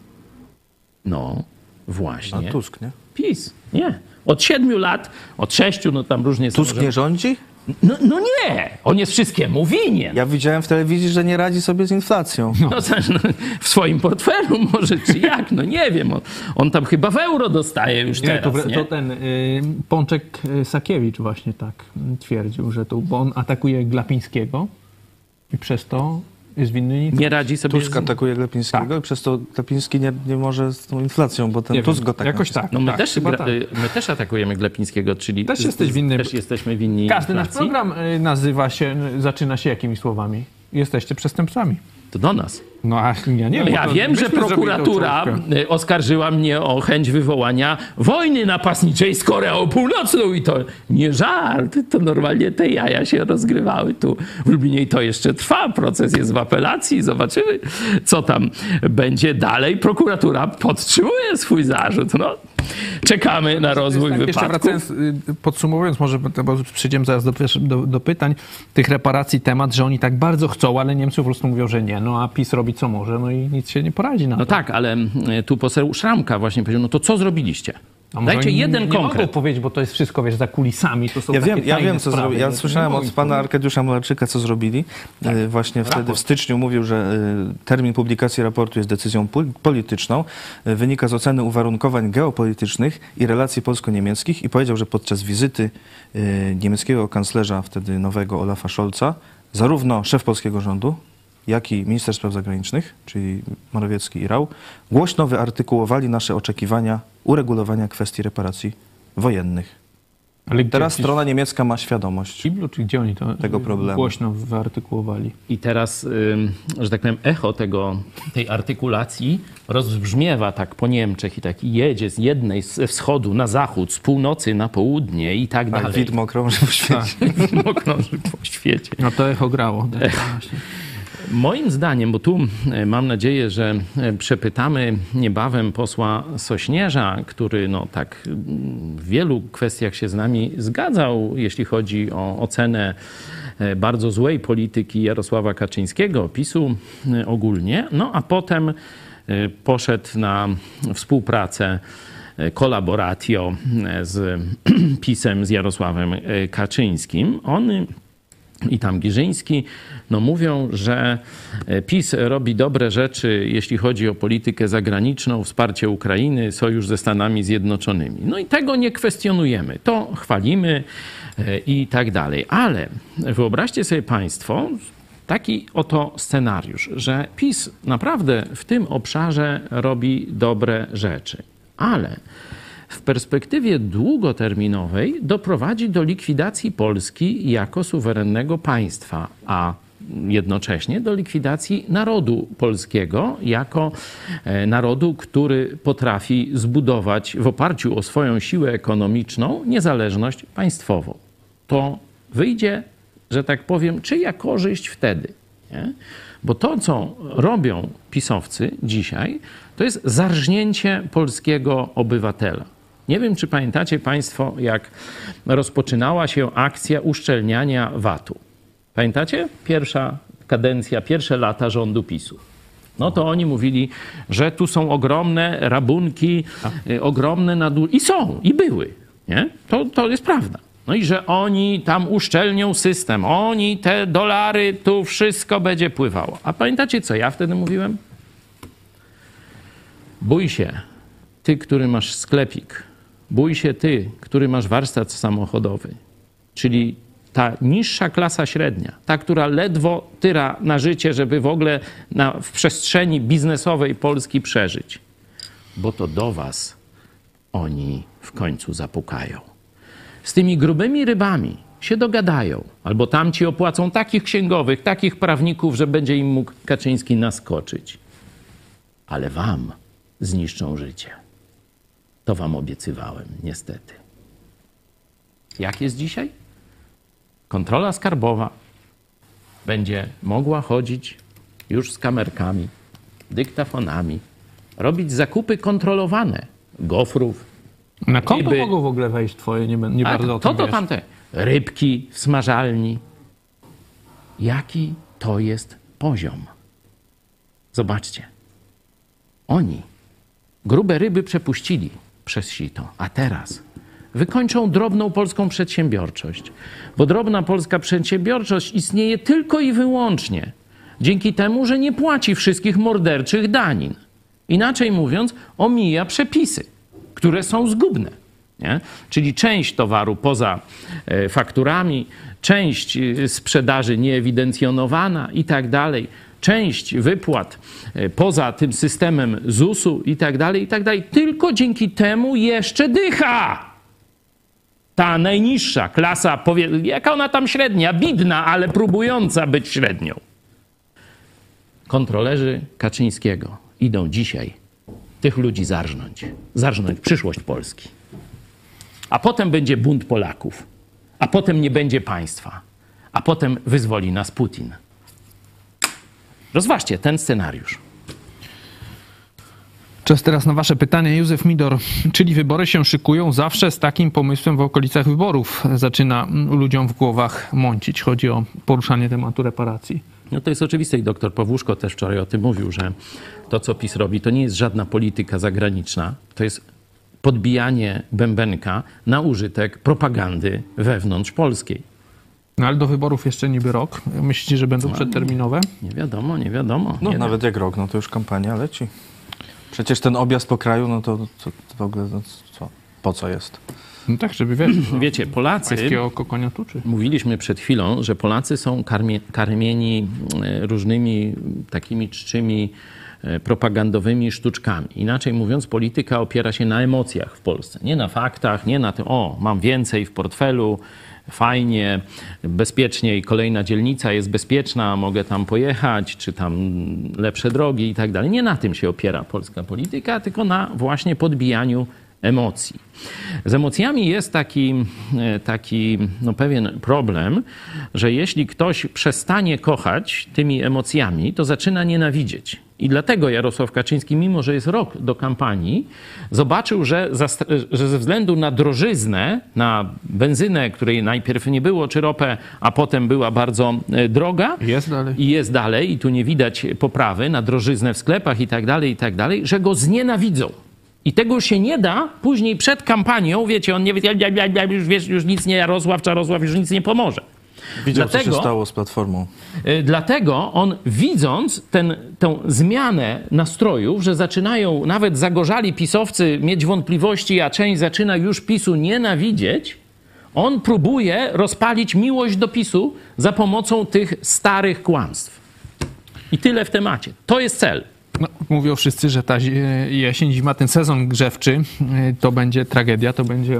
No, A właśnie. Tusk, nie? PiS. Nie. Od siedmiu lat, od sześciu, no tam różnie są. Tusk nie rządzi? No, no nie! On jest wszystkiemu winien. Ja widziałem w telewizji, że nie radzi sobie z inflacją. No, też, no, w swoim portfelu może, czy jak, no nie wiem. On, on tam chyba w euro dostaje już Nie, teraz, to, nie? to ten y, Pączek y, Sakiewicz właśnie tak y, twierdził, że tu, bo on atakuje Glapińskiego i przez to jest winny nic. Nie radzi sobie Tusk z... atakuje Glapińskiego i przez to Glapiński nie, nie może z tą inflacją, bo ten Nie Tusk wiem, go tak jakoś tak. No my, tak, też, chyba gra, tak. my też atakujemy Glapińskiego, czyli... Też jesteś winny. Też jesteśmy winni Każdy nasz inflacji. program y, nazywa się, zaczyna się jakimi słowami? Jesteście przestępcami. To do nas. No a ja nie No ja wiem, że prokuratura y, oskarżyła mnie o chęć wywołania wojny napastniczej z Koreą Północną i to nie żart, to normalnie te jaja się rozgrywały tu w Lublinie i to jeszcze trwa, proces jest w apelacji, zobaczymy co tam będzie dalej. Prokuratura podtrzymuje swój zarzut, no. Czekamy na rozwój Tak, jeszcze wypadku. wracając, y, podsumowując, może bo przejdziemy zaraz do, do, do pytań, tych reparacji temat, że oni tak bardzo chcą, ale Niemcy po prostu mówią, że nie. No a PiS robi co może, no i nic się nie poradzi na No to. tak, ale mm, tu poseł Szramka właśnie powiedział, no to co zrobiliście? A może Dajcie jeden nie konkret. mogą powiedzieć, bo to jest wszystko, wiesz, za kulisami. To są Ja wiem, ja wiem co zrobili. Ja no słyszałem nie od pana Arkadiusza Mularczyka, co zrobili. E, Właśnie wtedy w styczniu mówił, że e, termin publikacji raportu jest decyzją pol- polityczną. E, Wynika z oceny uwarunkowań geopolitycznych i relacji polsko-niemieckich i powiedział, że podczas wizyty niemieckiego kanclerza, wtedy nowego Olafa Scholza, zarówno szef polskiego rządu, jak i minister spraw zagranicznych, czyli Morawiecki i Rau, głośno wyartykułowali nasze oczekiwania uregulowania kwestii reparacji wojennych. Ale? Teraz Gdzieś strona niemiecka ma świadomość. Kiblu, czy gdzie oni to Tego problemu. głośno wyartykułowali? I teraz, że tak powiem, echo tego, tej artykulacji rozbrzmiewa tak po Niemczech i tak jedzie z jednej ze wschodu na zachód, z północy na południe i tak Tak, dalej. widmo krąży po świecie. Widmo krąży po świecie. No to echo grało. Tak, właśnie. Moim zdaniem, bo tu e, mam nadzieję, że e, przepytamy niebawem posła Sośnierza, który no tak w wielu kwestiach się z nami zgadzał, jeśli chodzi o ocenę e, bardzo złej polityki Jarosława Kaczyńskiego, PiSu ogólnie, no a potem poszedł na współpracę collaboratio e, z PiSem, z Jarosławem Kaczyńskim. On i tam Giżyński, no mówią, że e, PiS robi dobre rzeczy, jeśli chodzi o politykę zagraniczną, wsparcie Ukrainy, sojusz ze Stanami Zjednoczonymi. No i tego nie kwestionujemy. To chwalimy e, i tak dalej. Ale wyobraźcie sobie Państwo taki oto scenariusz, że PiS naprawdę w tym obszarze robi dobre rzeczy. Ale w perspektywie długoterminowej doprowadzi do likwidacji Polski jako suwerennego państwa, a jednocześnie do likwidacji narodu polskiego jako e, narodu, który potrafi zbudować w oparciu o swoją siłę ekonomiczną niezależność państwową. To wyjdzie, że tak powiem, czyja korzyść wtedy? Nie? Bo to, co robią pisowcy dzisiaj, to jest zarżnięcie polskiego obywatela. Nie wiem, czy pamiętacie Państwo, jak rozpoczynała się akcja uszczelniania VAT-u. Pamiętacie? Pierwsza kadencja, pierwsze lata rządu PiSu. No to oni mówili, że tu są ogromne rabunki, y, ogromne nadużycia. I są, i były. Nie? To, to jest prawda. No i że oni tam uszczelnią system, oni te dolary, tu wszystko będzie pływało. A pamiętacie, co ja wtedy mówiłem? Bój się, ty, który masz sklepik. Bój się ty, który masz warsztat samochodowy. Czyli ta niższa klasa średnia, ta, która ledwo tyra na życie, żeby w ogóle na, w przestrzeni biznesowej Polski przeżyć. Bo to do was oni w końcu zapukają. Z tymi grubymi rybami się dogadają, albo tamci opłacą takich księgowych, takich prawników, że będzie im mógł Kaczyński naskoczyć. Ale wam zniszczą życie. To wam obiecywałem, niestety. Jak jest dzisiaj? Kontrola skarbowa będzie mogła chodzić już z kamerkami, dyktafonami, robić zakupy kontrolowane gofrów, Na konto Ryby. mogą w ogóle wejść twoje, nie, nie tak, bardzo o to to wiesz. tamte. Rybki w smażalni. Jaki to jest poziom? Zobaczcie. Oni grube ryby przepuścili przez sito, a teraz wykończą drobną polską przedsiębiorczość. Bo drobna polska przedsiębiorczość istnieje tylko i wyłącznie dzięki temu, że nie płaci wszystkich morderczych danin. Inaczej mówiąc, omija przepisy, które są zgubne. Nie? Czyli część towaru poza e, fakturami, część e, sprzedaży nieewidencjonowana i tak dalej, część wypłat e, poza tym systemem ZUS-u i tak dalej, i tak dalej. Tylko dzięki temu jeszcze dycha. Ta najniższa klasa, powie, jaka ona tam średnia, bidna, ale próbująca być średnią. Kontrolerzy Kaczyńskiego idą dzisiaj tych ludzi zarżnąć. Zarżnąć przyszłość Polski. A potem będzie bunt Polaków. A potem nie będzie państwa. A potem wyzwoli nas Putin. Rozważcie ten scenariusz. Czas teraz na wasze pytanie. Józef Midor, czyli wybory się szykują zawsze z takim pomysłem w okolicach wyborów. Zaczyna ludziom w głowach mącić. Chodzi o poruszanie tematu reparacji. No to jest oczywiste i doktor Pawłuszko też wczoraj o tym mówił, że to, co PiS robi, to nie jest żadna polityka zagraniczna, to jest podbijanie bębenka na użytek propagandy wewnątrz polskiej. No ale do wyborów jeszcze niby rok. Myślicie, że będą przedterminowe? Nie wiadomo, nie wiadomo. No nie nawet jak rok, no to już kampania leci. Przecież ten objazd po kraju, no to, to, to w ogóle no, co, po co jest? No tak, żeby wiesz, Wiecie, Polacy, kokonia tuczy. mówiliśmy przed chwilą, że Polacy są karmie, karmieni e, różnymi takimi czczymi e, propagandowymi sztuczkami. Inaczej mówiąc, polityka opiera się na emocjach w Polsce. Nie na faktach, nie na tym, o, mam więcej w portfelu, fajnie, bezpiecznie i kolejna dzielnica jest bezpieczna, mogę tam pojechać, czy tam lepsze drogi i tak dalej. Nie na tym się opiera polska polityka, tylko na właśnie podbijaniu emocji. Z emocjami jest taki, e, taki no pewien problem, że jeśli ktoś przestanie kochać tymi emocjami, to zaczyna nienawidzieć. I dlatego Jarosław Kaczyński, mimo że jest rok do kampanii, zobaczył, że, że ze względu na drożyznę, na benzynę, której najpierw nie było, czy ropę, a potem była bardzo e, droga, Jest dalej. i jest dalej, i tu nie widać poprawy na drożyznę w sklepach i tak dalej, i tak dalej, że go znienawidzą. I tego już się nie da później przed kampanią, wiecie, on nie wie, już, wiesz, już nic nie, Jarosław, Czarosław, już nic nie pomoże. Widział, co Dlatego- się stało z Platformą. Y, Dlatego on widząc ten, tę zmianę nastrojów, że zaczynają nawet zagorzali pisowcy mieć wątpliwości, a część zaczyna już PiSu nienawidzieć, on próbuje rozpalić miłość do PiSu za pomocą tych starych kłamstw. I tyle w temacie. To jest cel. No, mówią wszyscy, że ta jesień, zima, ten sezon grzewczy y, to będzie tragedia, to będzie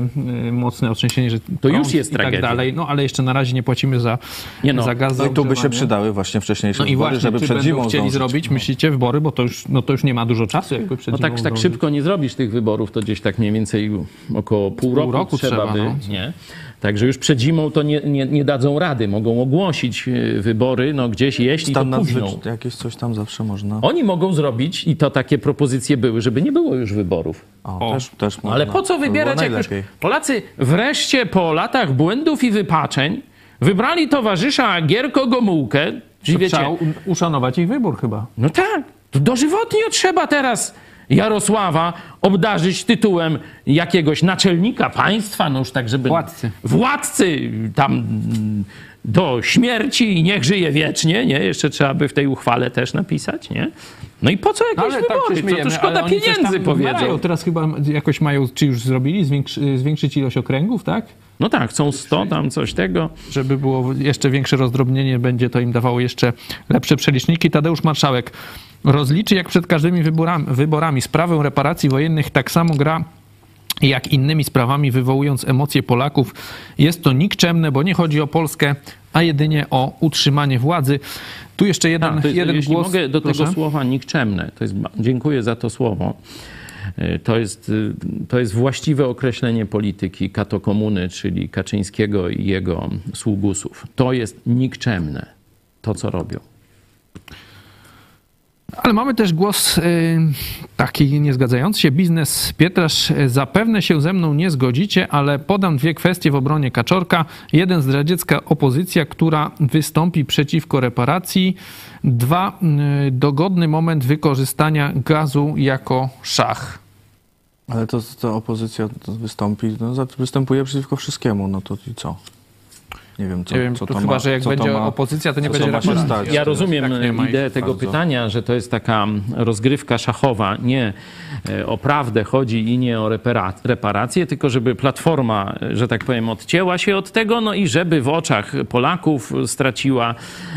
y, mocne otrzęsienie, że To już jest i tak tragedia. dalej. No ale jeszcze na razie nie płacimy za, Nie no. za gaz. za No i tu by się przydały właśnie wcześniejsze No i wybory, właśnie, żeby czy przed zimą chcieli zdążyć. zrobić, myślicie, wybory, bo to już, no to już nie ma dużo czasu, jakby przed No tak, tak zdążyć. szybko nie zrobisz tych wyborów, to gdzieś tak mniej więcej około pół roku, roku trzeba, trzeba, by, no. nie? Także już przed zimą to nie, nie, nie dadzą rady. Mogą ogłosić e, wybory, no gdzieś jeśli to Stan późno. nadzwyczajny, jakieś coś tam zawsze można. Oni mogą zrobić, i to takie propozycje były, żeby nie było już wyborów. O, Też, też można. Ale po co To wybierać, jak już. Polacy wreszcie po latach błędów i wypaczeń wybrali towarzysza Gierko Gomułkę, czyli To wiecie, Trzeba uszanować ich wybór chyba. no tak, to dożywotnio trzeba teraz Jarosława obdarzyć tytułem jakiegoś naczelnika państwa, no już tak, żeby... Władcy. Władcy tam mm, do śmierci i niech żyje wiecznie, nie? Jeszcze trzeba by w tej uchwale też napisać, nie? No i po co jakieś Ale tak wybory? co śmiejemy, to szkoda pieniędzy, powiedzą. mają. Teraz chyba jakoś mają, czy już zrobili, zwiększy, zwiększyć ilość okręgów, tak? No tak, chcą 100 tam coś tego. Żeby było jeszcze większe rozdrobnienie, będzie to im dawało jeszcze lepsze przeliczniki. Tadeusz Marszałek rozliczy jak przed każdymi wyborami, wyborami sprawę reparacji wojennych, tak samo gra jak innymi sprawami, wywołując emocje Polaków. Jest to nikczemne, bo nie chodzi o Polskę, a jedynie o utrzymanie władzy. Tu jeszcze jeden, A, to, jeden jeśli głos. mogę do proszę. tego słowa nikczemne, to jest, dziękuję za to słowo. Y, To jest, y, to jest właściwe określenie polityki katokomuny, czyli Kaczyńskiego i jego sługusów. To jest nikczemne, to co robią. Ale mamy też głos y, taki niezgadzający się. Biznes Pietrasz, y, zapewne się ze mną nie zgodzicie, ale podam dwie kwestie w obronie Kaczorka. Jeden, zdradziecka opozycja, która wystąpi przeciwko reparacji. Dwa, y, dogodny moment wykorzystania gazu jako szach. Ale to, to opozycja wystąpi, no, występuje przeciwko wszystkiemu, no to i co? Nie wiem, co, Nie wiem, co to to chyba, ma, że jak będzie ma- opozycja, to nie co będzie stać? Ja rozumiem tak ideę tego bardzo. pytania, że to jest taka rozgrywka szachowa. Nie e, o prawdę chodzi i nie o repara- reparacje, tylko żeby platforma, e, że tak powiem, odcięła się od tego, no i żeby w oczach Polaków straciła,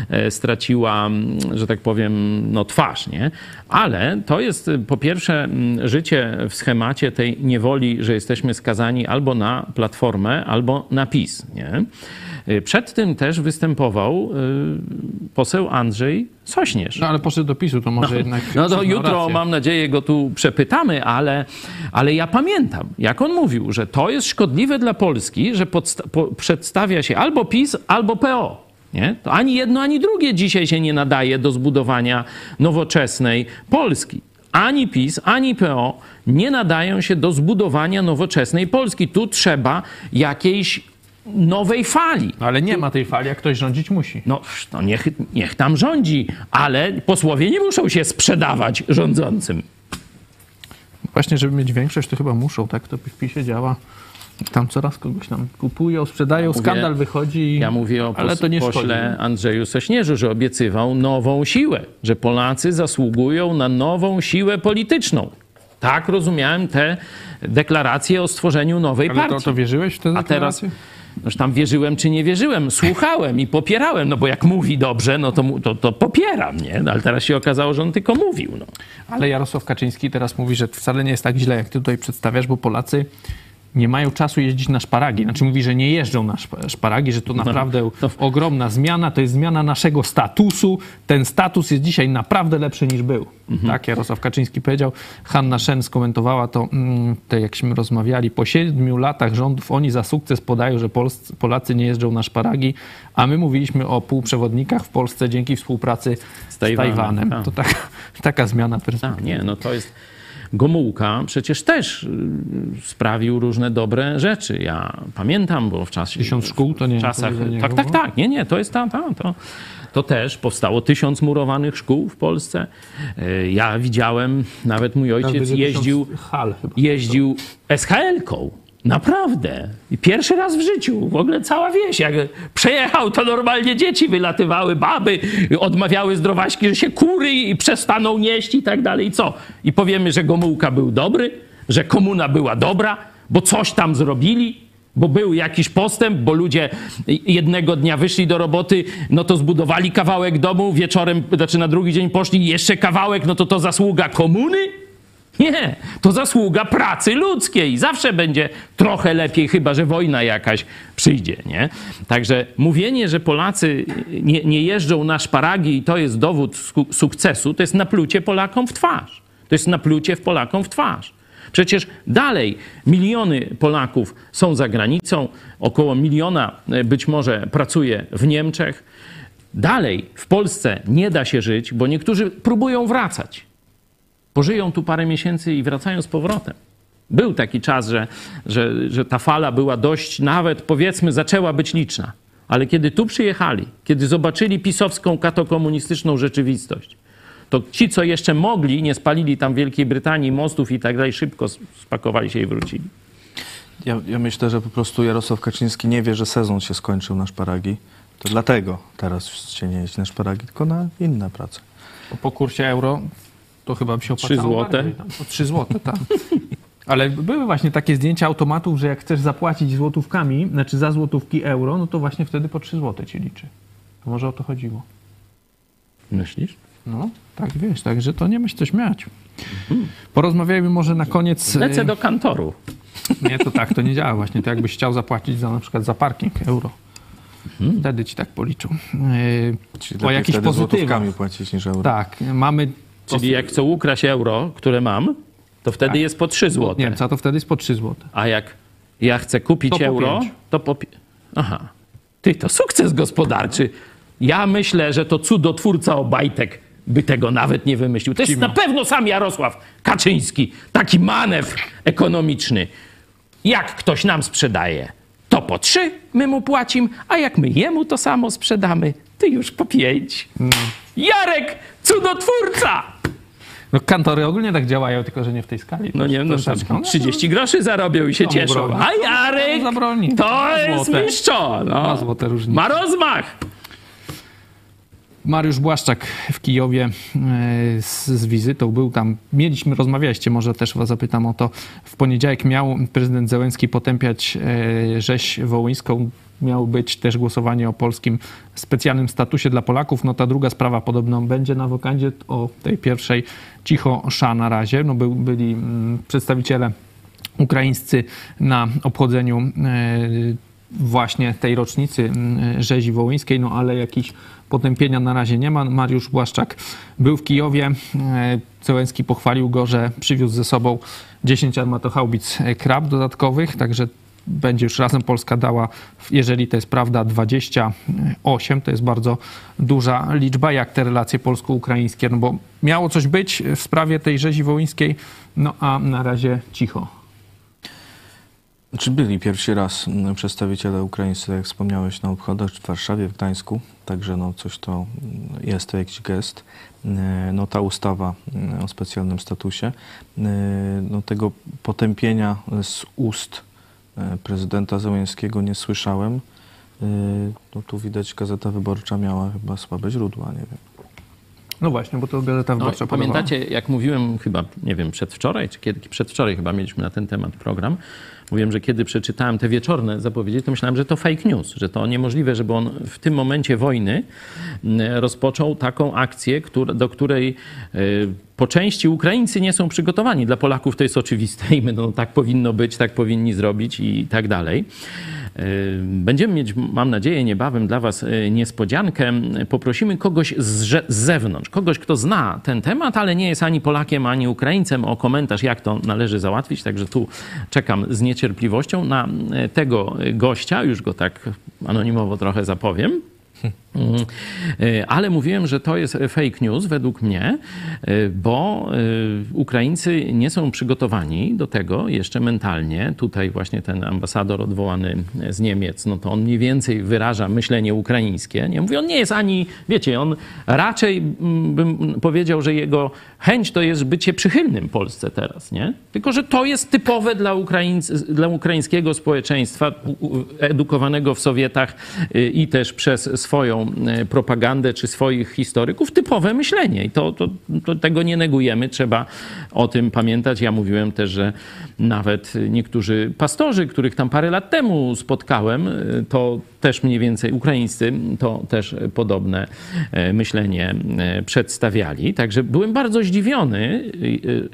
e, straciła mm, że tak powiem, no twarz, nie? Ale to jest po pierwsze mm, życie w schemacie tej niewoli, że jesteśmy skazani albo na platformę, albo na PiS, nie? Y, Przed tym też występował y, poseł Andrzej Sośnierz. No ale poszedł do PiSu, to może jednak... No to jutro, rację. mam nadzieję, go tu przepytamy, ale, ale ja pamiętam, jak on mówił, że to jest szkodliwe dla Polski, że po, przedstawia się albo PiS, albo PO. Nie? To ani jedno, ani drugie dzisiaj się nie nadaje do zbudowania nowoczesnej Polski. Ani PiS, ani PO nie nadają się do zbudowania nowoczesnej Polski. Tu trzeba jakiejś nowej fali. No, ale nie ma tej fali, jak ktoś rządzić musi. No, no niech, niech tam rządzi, ale posłowie nie muszą się sprzedawać rządzącym. Właśnie, żeby mieć większość, to chyba muszą, tak? To w PiSie działa. Tam coraz kogoś tam kupują, sprzedają, Mówię- skandal wychodzi. Ja mówię o ale to nie pośle szkodzi. Andrzeju Sośnierzu, że obiecywał nową siłę, że Polacy zasługują na nową siłę polityczną. Tak rozumiałem te deklaracje o stworzeniu nowej Ale to, partii. to wierzyłeś w te A teraz, deklaracje? Noż tam wierzyłem czy nie wierzyłem, słuchałem i popierałem, no bo jak mówi dobrze, no to, to, to popieram, nie? No, ale teraz się okazało, że on tylko mówił, no. Ale Jarosław Kaczyński teraz mówi, że wcale nie jest tak źle, jak ty tutaj przedstawiasz, bo Polacy nie mają czasu jeździć na szparagi. Znaczy mówi, że nie jeżdżą na szp- szparagi, że to naprawdę ogromna zmiana, to jest zmiana naszego statusu. Ten status jest dzisiaj naprawdę lepszy niż był. Tak Jarosław Kaczyński powiedział. Hanna Szen skomentowała to, mm, te, jakśmy rozmawiali, po siedmiu latach rządów oni za sukces podają, że Polscy, Polacy nie jeżdżą na szparagi, a my mówiliśmy o półprzewodnikach w Polsce dzięki współpracy z, Tajwanem, Tajwanem. tak. To tak, taka zmiana perspektywy. A, nie, no to jest... Gomułka przecież też y, sprawił różne dobre rzeczy. Ja pamiętam, bo w czasie... Tysiąc szkół to nie w czasach, powiedzenie Tak, tak, tak. Nie, nie, to jest ta, ta, to, to też powstało tysiąc murowanych szkół w Polsce. Y, Ja widziałem, nawet mój ojciec jeździł, hal jeździł SHL-ką. Naprawdę. Pierwszy raz w życiu. W ogóle cała wieś. Jak przejechał, to normalnie dzieci wylatywały, baby odmawiały zdrowaśki, że się kury i przestaną nieść i tak dalej. I co? I powiemy, że Gomułka był dobry, że komuna była dobra, bo coś tam zrobili, bo był jakiś postęp, bo ludzie jednego dnia wyszli do roboty, no to zbudowali kawałek domu, wieczorem, znaczy na drugi dzień poszli jeszcze kawałek, no to to zasługa komuny? Nie, to zasługa pracy ludzkiej. Zawsze będzie trochę lepiej, chyba że wojna jakaś przyjdzie, nie? Także mówienie, że Polacy nie, nie jeżdżą na szparagi i to jest dowód sukcesu, to jest naplucie Polakom w twarz. To jest naplucie w Polakom w twarz. Przecież dalej miliony Polaków są za granicą, około miliona e, być może pracuje w Niemczech. Dalej w Polsce nie da się żyć, bo niektórzy próbują wracać pożyją tu parę miesięcy i wracają z powrotem. Był taki czas, że, że, że ta fala była dość, nawet powiedzmy, zaczęła być liczna. Ale kiedy tu przyjechali, kiedy zobaczyli pisowską katokomunistyczną rzeczywistość, to ci, co jeszcze mogli, nie spalili tam Wielkiej Brytanii mostów i tak dalej, szybko spakowali się i wrócili. Ja, ja myślę, że po prostu Jarosław Kaczyński nie wie, że sezon się skończył na szparagi. To dlatego teraz się nie jeździ na szparagi, tylko na inne prace. Po kursie euro to chyba by się opłacało złote. bardziej tam. O 3 złote, tak. Ale były właśnie takie zdjęcia automatów, że jak chcesz zapłacić złotówkami, znaczy za złotówki euro, no to właśnie wtedy po 3 złote ci liczy. To może o to chodziło. Myślisz? No, tak wiesz, także to nie myśl coś miać. Porozmawiajmy może na koniec... Lecę y, do kantoru. Nie, to tak, to nie działa właśnie. To jakbyś chciał zapłacić za na przykład za parking euro. Wtedy ci tak policzą. Yy, Czyli o jakichś pozytywach. złotówkami płacić niż euro. Tak, mamy... Czyli jak chcę ukraść euro, które mam, to wtedy jest po 3 złote. Niemca to wtedy jest po 3 złote. A jak ja chcę kupić To euro, pięć. to po. Aha. Ty, to sukces gospodarczy. Ja myślę, że to cudotwórca Obajtek by tego nawet nie wymyślił. To jest na pewno sam Jarosław Kaczyński. Taki manewr ekonomiczny. Jak ktoś nam sprzedaje, to po trzy my mu płacimy, a jak my jemu to samo sprzedamy, to już po pięć. Jarek, cudotwórca! No kantory ogólnie tak działają, tylko że nie w tej skali. No nie, no Troszeczkę. tam 30 groszy zarobią i się Komu cieszą. broni? A Jarek, zabroni? to jest złote. mistrzo. No. złote różnice. Ma rozmach. Mariusz Błaszczak w Kijowie e, z, z wizytą był tam. Mieliśmy, rozmawialiście, może też was zapytam o to. W poniedziałek miał prezydent Zełenski potępiać e, rzeź wołyńską. Miało być też głosowanie o polskim specjalnym statusie dla Polaków. No ta druga sprawa podobno będzie na wokandzie. O tej pierwszej cicho sza na razie. No był, byli mm, przedstawiciele ukraińscy na obchodzeniu e, właśnie tej rocznicy mm, rzezi wołyńskiej, no ale jakichś potępienia na razie nie ma. Mariusz Błaszczak był w Kijowie. E, Zełenski pochwalił go, że przywiózł ze sobą 10 armatochaubic e, krab dodatkowych, także będzie już razem Polska dała, jeżeli to jest prawda, 28. To jest bardzo duża liczba. Jak te relacje polsko-ukraińskie? No bo miało coś być w sprawie tej rzezi wołyńskiej, no a na razie cicho. Czy byli pierwszy raz przedstawiciele ukraińscy, jak wspomniałeś, na obchodach w Warszawie, w Gdańsku, także no coś to jest to jakiś gest. No ta ustawa o specjalnym statusie, no tego potępienia z ust prezydenta Zełenskiego nie słyszałem. No tu widać Gazeta Wyborcza miała chyba słabe źródła, nie wiem. No właśnie, bo to Gazeta No, Wyborcza pamiętacie, jak mówiłem chyba, nie wiem, przedwczoraj, czy kiedy, przedwczoraj chyba mieliśmy na ten temat program, mówiłem, że kiedy przeczytałem te wieczorne zapowiedzi, to myślałem, że to fake news, że to niemożliwe, żeby on w tym momencie wojny rozpoczął taką akcję, do której y, po części Ukraińcy nie są przygotowani. Dla Polaków to jest oczywiste i będą tak powinno być, tak powinni zrobić i tak dalej. Y, Będziemy mieć, mam nadzieję, niebawem dla Was y, niespodziankę. Poprosimy kogoś z, z zewnątrz, kogoś, kto zna ten temat, ale nie jest ani Polakiem, ani Ukraińcem, o komentarz, jak to należy załatwić. Także tu czekam z niecierpliwością na y, tego gościa, już go tak anonimowo trochę zapowiem. Mm, y, Ale mówiłem, że to jest fake news według mnie, y, bo y, Ukraińcy nie są przygotowani do tego jeszcze mentalnie. Tutaj właśnie ten ambasador odwołany z Niemiec, no to on mniej więcej wyraża myślenie ukraińskie. Nie mówię, on nie jest ani, wiecie, on raczej mm, bym powiedział, że jego chęć to jest bycie przychylnym Polsce teraz, nie? Tylko, że to jest typowe dla, Ukraińc, dla ukraińskiego społeczeństwa edukowanego w Sowietach i też przez swoją y, propagandę czy swoich historyków typowe myślenie. I to, to, to tego nie negujemy, trzeba o tym pamiętać. Ja mówiłem też, że nawet niektórzy pastorzy, których tam parę lat temu spotkałem, y, to też mniej więcej ukraińscy, to też podobne e, myślenie e, przedstawiali. Także byłem bardzo zdziwiony,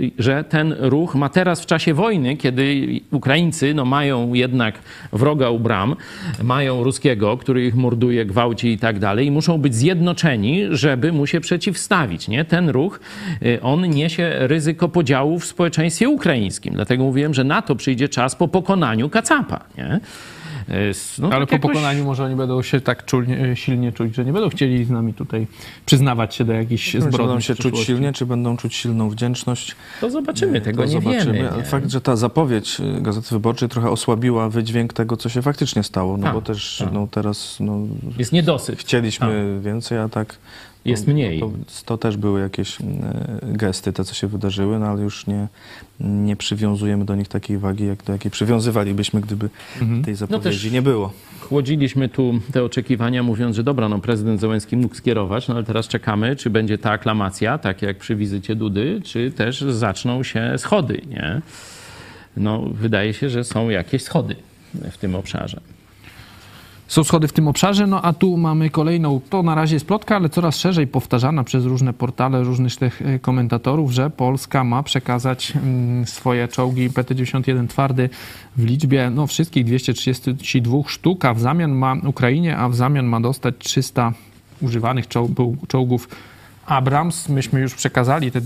y, że ten ruch ma teraz w czasie wojny, kiedy Ukraińcy no, mają jednak wroga u bram, mają ruskiego, który ich morduje, gwałci i tak dalej, i muszą być zjednoczeni, żeby mu się przeciwstawić. Nie? Ten ruch, on niesie ryzyko podziału w społeczeństwie ukraińskim. Dlatego mówiłem, że na to przyjdzie czas po pokonaniu Kacapa. Nie? Y, No, Ale tak po jakoś- pokonaniu może oni będą się tak czulnie, silnie czuć, że nie będą chcieli z nami tutaj przyznawać się do jakichś Czy zbrodni. będą w się czuć silnie, czy będą czuć silną wdzięczność? To zobaczymy, tego to nie zobaczymy. wiemy. Ale nie? fakt, że ta zapowiedź y, Gazety Wyborczej trochę osłabiła wydźwięk tego, co się faktycznie stało, no Tak, bo też tak. no, teraz no, Jest niedosyt. chcieliśmy więcej, a tak Jest no, mniej. To, to też były jakieś mm, gesty, te, co się wydarzyły, no ale już nie, nie przywiązujemy do nich takiej wagi, jak do jakiej przywiązywalibyśmy, gdyby Mhm. tej zapowiedzi No nie było. Chłodziliśmy tu te oczekiwania, mówiąc, że dobra, no prezydent Zełenski mógł skierować, no ale teraz czekamy, czy będzie ta aklamacja, tak jak przy wizycie Dudy, czy też zaczną się schody, nie? No, wydaje się, że są jakieś schody w tym obszarze. Są schody w tym obszarze, no a tu mamy kolejną, to na razie jest plotka, ale coraz szerzej powtarzana przez różne portale, różnych tych e, komentatorów, że Polska ma przekazać mm, swoje czołgi PT-91 twardy w liczbie no, wszystkich 232 sztuk, a w zamian ma Ukrainie, a w zamian ma dostać 300 używanych czoł- czołgów Abrams. Myśmy już przekazali te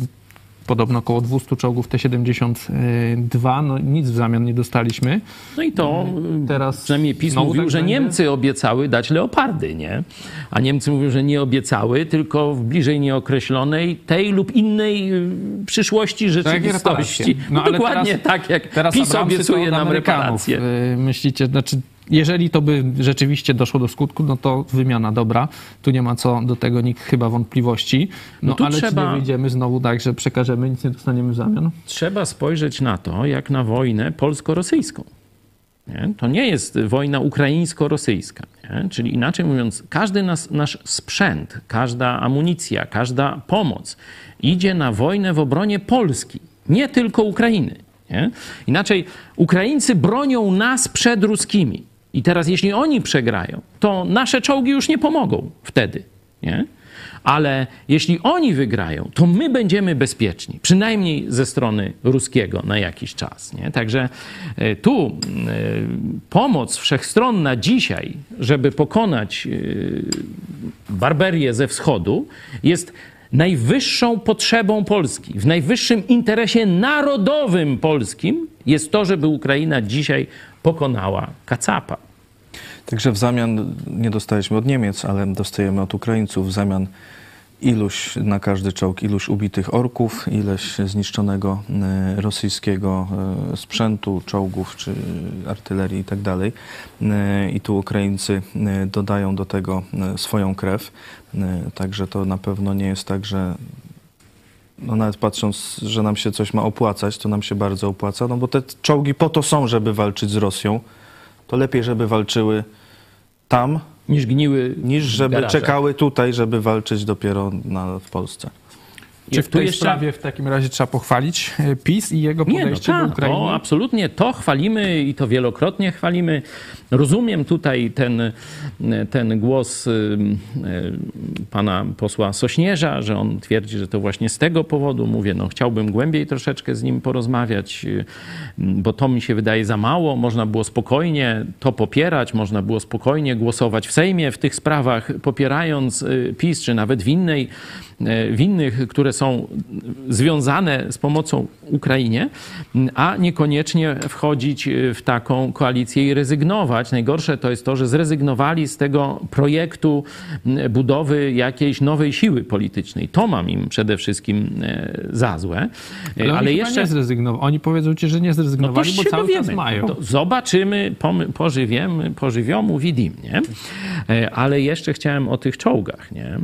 podobno około 200 czołgów T-72, no nic w zamian nie dostaliśmy. No i to Teraz przynajmniej PiS mówił, tak że będzie? Niemcy obiecały dać leopardy, nie? A Niemcy mówią, że nie obiecały, tylko w bliżej nieokreślonej tej lub innej y, przyszłości rzeczywistości. reparacje. No, ale dokładnie teraz- tak, jak Teraz PiS Abramsy obiecuje nam reparacje. Yy, Myślicie, znaczy, jeżeli to by rzeczywiście doszło do skutku, no to wymiana dobra. Tu nie ma co do tego nikt chyba wątpliwości. No, No ale czy trzeba- nie wyjdziemy znowu tak, że przekażemy, nic nie dostaniemy w zamian? trzeba spojrzeć na to jak na wojnę polsko-rosyjską. Nie? To nie jest wojna ukraińsko-rosyjska. Nie? Czyli inaczej mówiąc, każdy nas, nasz sprzęt, każda amunicja, każda pomoc idzie na wojnę w obronie Polski, nie tylko Ukrainy. Nie? Inaczej Ukraińcy bronią nas przed ruskimi. I teraz, jeśli oni przegrają, to nasze czołgi już nie pomogą wtedy. Nie? Ale jeśli oni wygrają, to my będziemy bezpieczni, przynajmniej ze strony ruskiego na jakiś czas. Nie? Także e, tu e, pomoc wszechstronna dzisiaj, żeby pokonać e, barbarię ze wschodu, jest najwyższą potrzebą Polski. W najwyższym interesie narodowym polskim jest to, żeby Ukraina dzisiaj pokonała Kacapa. Także w zamian nie dostaliśmy od Niemiec, ale dostajemy od Ukraińców w zamian iluś na każdy czołg, iluś ubitych orków, ileś zniszczonego e, rosyjskiego e, sprzętu, czołgów czy artylerii i tak. E, I tu Ukraińcy dodają do tego swoją krew. Także to na pewno nie jest tak, że no nawet patrząc, że nam się coś ma opłacać, to nam się bardzo opłaca, no bo te czołgi po to są, żeby walczyć z Rosją. To lepiej, żeby walczyły tam, Niż gniły niż żeby garażach. czekały tutaj, żeby walczyć dopiero na, w Polsce. Czy w tej jeszcze- sprawie w takim razie trzeba pochwalić e, PiS i jego Nie, no podejście do tak, Ukrainy? absolutnie to chwalimy i to wielokrotnie chwalimy. Rozumiem tutaj ten, ten głos y, pana posła Sośnierza, że on twierdzi, że to właśnie z tego powodu, mówię, no chciałbym głębiej troszeczkę z nim porozmawiać, bo to mi się wydaje za mało. Można było spokojnie to popierać, można było spokojnie głosować w Sejmie w tych sprawach, popierając PiS, czy nawet w innej w innych, które są związane z pomocą Ukrainie, a niekoniecznie wchodzić w taką koalicję i rezygnować. Najgorsze to jest to, że zrezygnowali z tego projektu budowy jakiejś nowej siły politycznej. To mam im przede wszystkim e, za złe. Ale, Ale, oni jeszcze nie zrezygnowali. Oni powiedzą ci, że nie no zrezygnowali, bo się cały czas mają. To zobaczymy, pożywiemy, pożywiomu widim, nie? E, Ale jeszcze chciałem o tych czołgach, nie?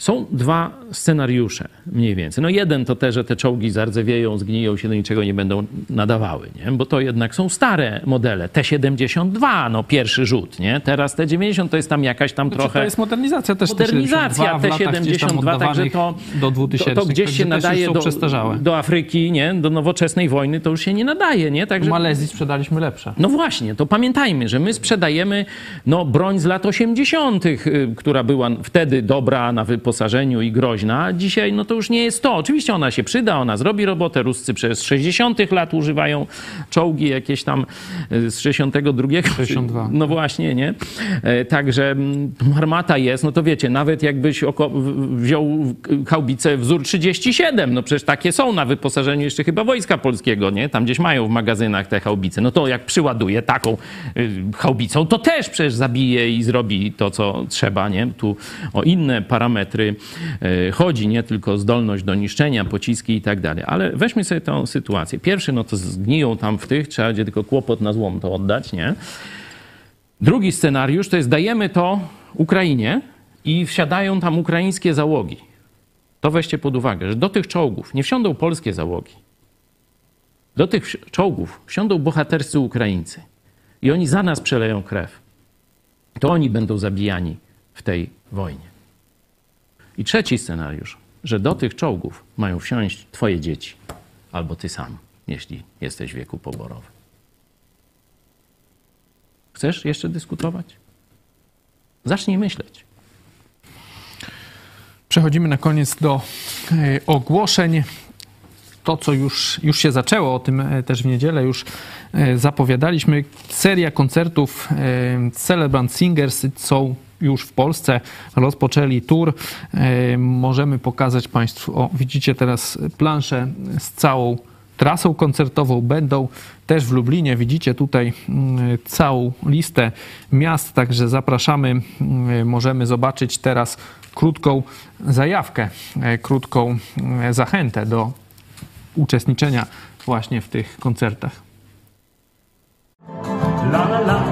Są dwa scenariusze mniej więcej. No jeden to te, że te czołgi zardzewieją, zgniją się, do niczego nie będą nadawały, nie? Bo to jednak są stare modele. T-72, no pierwszy rzut, nie? Teraz T-90 to jest tam jakaś tam Znaczy, trochę... To jest modernizacja też Modernizacja T-72, w latach gdzieś tam T-72, także to, do 2000. to, to gdzieś się także też nadaje do, do Afryki, nie? Do nowoczesnej wojny, to już się nie nadaje, nie? W Także Malezji sprzedaliśmy lepsze. no właśnie, to pamiętajmy, że my sprzedajemy no, broń z lat 80., y, która była wtedy dobra na wyposażeniu i groźna, dzisiaj no to już nie jest to. Oczywiście ona się przyda, ona zrobi robotę. Ruscy przez 60 lat używają czołgi jakieś tam y, z 62. 62. No właśnie, nie? E, Także armata jest, no to wiecie, nawet jakbyś oko- wziął haubicę wzór 37, no przecież takie są na wyposażeniu jeszcze chyba Wojska Polskiego, nie? Tam gdzieś mają w magazynach te haubice. No to jak przyładuje taką y, haubicą, to też przecież zabije i zrobi to, co trzeba, nie? Tu o inne parametry y, chodzi, nie tylko zdolność do niszczenia, pociski i tak dalej. Ale weźmy sobie tę sytuację. Pierwszy, no to zgniją tam w tych, trzeba będzie tylko kłopot na złom to oddać, nie? Drugi scenariusz to jest dajemy to Ukrainie i wsiadają tam ukraińskie załogi. To weźcie pod uwagę, że do tych czołgów nie wsiądą polskie załogi. Do tych czołgów wsiądą bohaterscy Ukraińcy. I oni za nas przeleją krew. To oni będą zabijani w tej wojnie. I trzeci scenariusz, że do tych czołgów mają wsiąść twoje dzieci albo ty sam, jeśli jesteś w wieku poborowym. Chcesz jeszcze dyskutować? Zacznij myśleć. Przechodzimy na koniec do e, ogłoszeń. To, co już, już się zaczęło, o tym e, też w niedzielę już e, zapowiadaliśmy. Seria koncertów Celebrant Singers są już w Polsce. Rozpoczęli tour. E, Możemy pokazać Państwu, o, widzicie teraz planszę z całą trasą koncertową. Będą też w Lublinie. Widzicie tutaj mm, całą listę miast, także zapraszamy. Mm, Możemy zobaczyć teraz krótką zajawkę, e, krótką mm, zachętę do uczestniczenia właśnie w tych koncertach. La la la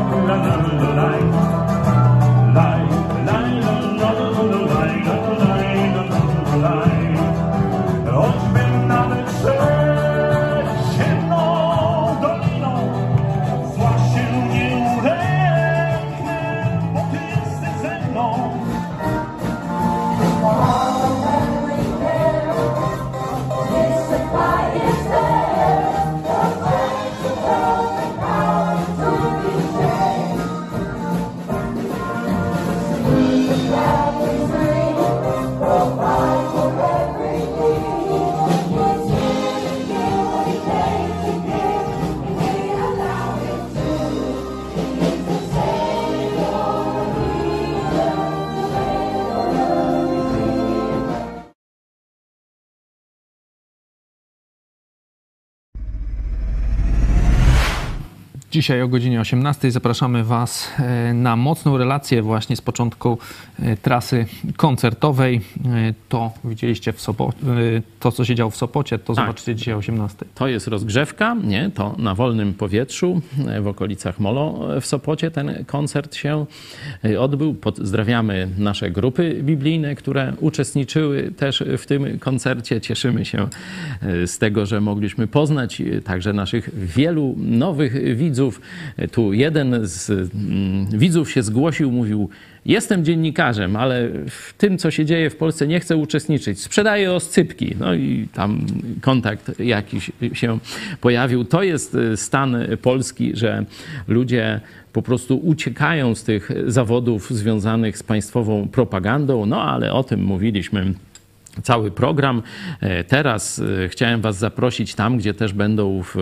Dzisiaj o godzinie 18 zapraszamy Was e, na mocną relację właśnie z początku e, trasy koncertowej. E, To widzieliście w Sopocie, to co się działo w Sopocie, to Tak. zobaczycie dzisiaj o 18. To jest rozgrzewka, nie? To na wolnym powietrzu w okolicach Molo w Sopocie ten koncert się odbył. Pozdrawiamy nasze grupy biblijne, które uczestniczyły też w tym koncercie. Cieszymy się z tego, że mogliśmy poznać także naszych wielu nowych widzów. E, Tu jeden z mm, widzów się zgłosił, mówił: Jestem dziennikarzem, ale w tym, co się dzieje w Polsce, nie chcę uczestniczyć. Sprzedaję oscypki. No i tam kontakt jakiś się pojawił. To jest y, stan Polski, że ludzie po prostu uciekają z tych zawodów związanych z państwową propagandą. No ale o tym mówiliśmy cały program. E, Teraz e, chciałem Was zaprosić tam, gdzie też będą w,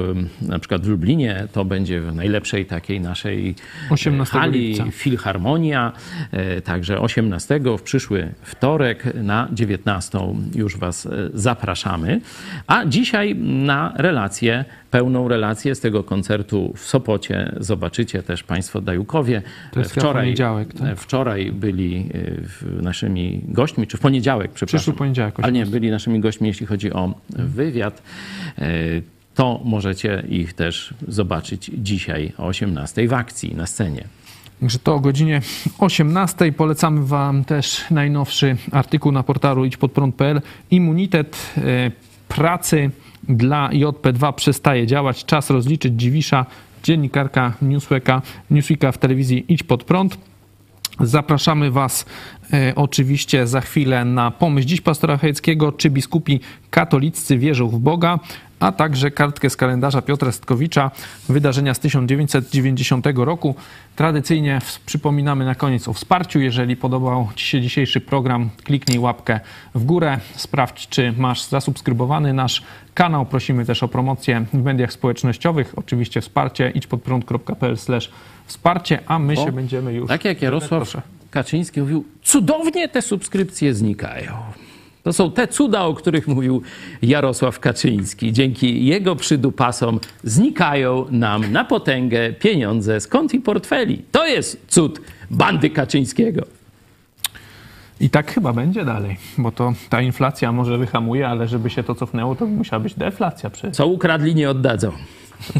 na przykład w Lublinie, to będzie w najlepszej takiej naszej e, 18 hali lipca. Filharmonia, e, także 18 w przyszły wtorek na 19 już Was e, zapraszamy. A dzisiaj na relację, pełną relację z tego koncertu w Sopocie zobaczycie też Państwo Dajukowie. To jest chyba poniedziałek, tak? e, Wczoraj byli e, naszymi gośćmi, czy w poniedziałek, przepraszam. Przyszły poniedziałek, Ale nie, byli naszymi gośćmi, jeśli chodzi o wywiad. E, To możecie ich też zobaczyć dzisiaj o 18 w akcji na scenie. Także to o godzinie 18 polecamy Wam też najnowszy artykuł na portalu idźpodprąd.pl. Immunitet e, pracy dla JP2 przestaje działać. Czas rozliczyć Dziwisza, dziennikarka Newsweeka, Newsweeka w telewizji Idź Pod Prąd. Zapraszamy Was e, oczywiście za chwilę na pomysł dziś pastora Chojeckiego, czy biskupi katoliccy wierzą w Boga, a także kartkę z kalendarza Piotra Stkowicza, wydarzenia z 1990 roku. Tradycyjnie przypominamy na koniec o wsparciu. Jeżeli podobał Ci się dzisiejszy program, kliknij łapkę w górę, sprawdź, czy masz zasubskrybowany nasz kanał. Prosimy też o promocję w mediach społecznościowych. Oczywiście wsparcie idźpodprąd.pl wsparcie, a my się będziemy już... Tak jak Jarosław Proszę. Kaczyński mówił, cudownie te subskrypcje znikają. To są te cuda, o których mówił Jarosław Kaczyński. Dzięki jego przydupasom znikają nam na potęgę pieniądze z kont i portfeli. To jest cud bandy Kaczyńskiego. I tak chyba będzie dalej, bo to ta inflacja może wyhamuje, ale żeby się to cofnęło, to musiała być deflacja przecież. Co ukradli, nie oddadzą.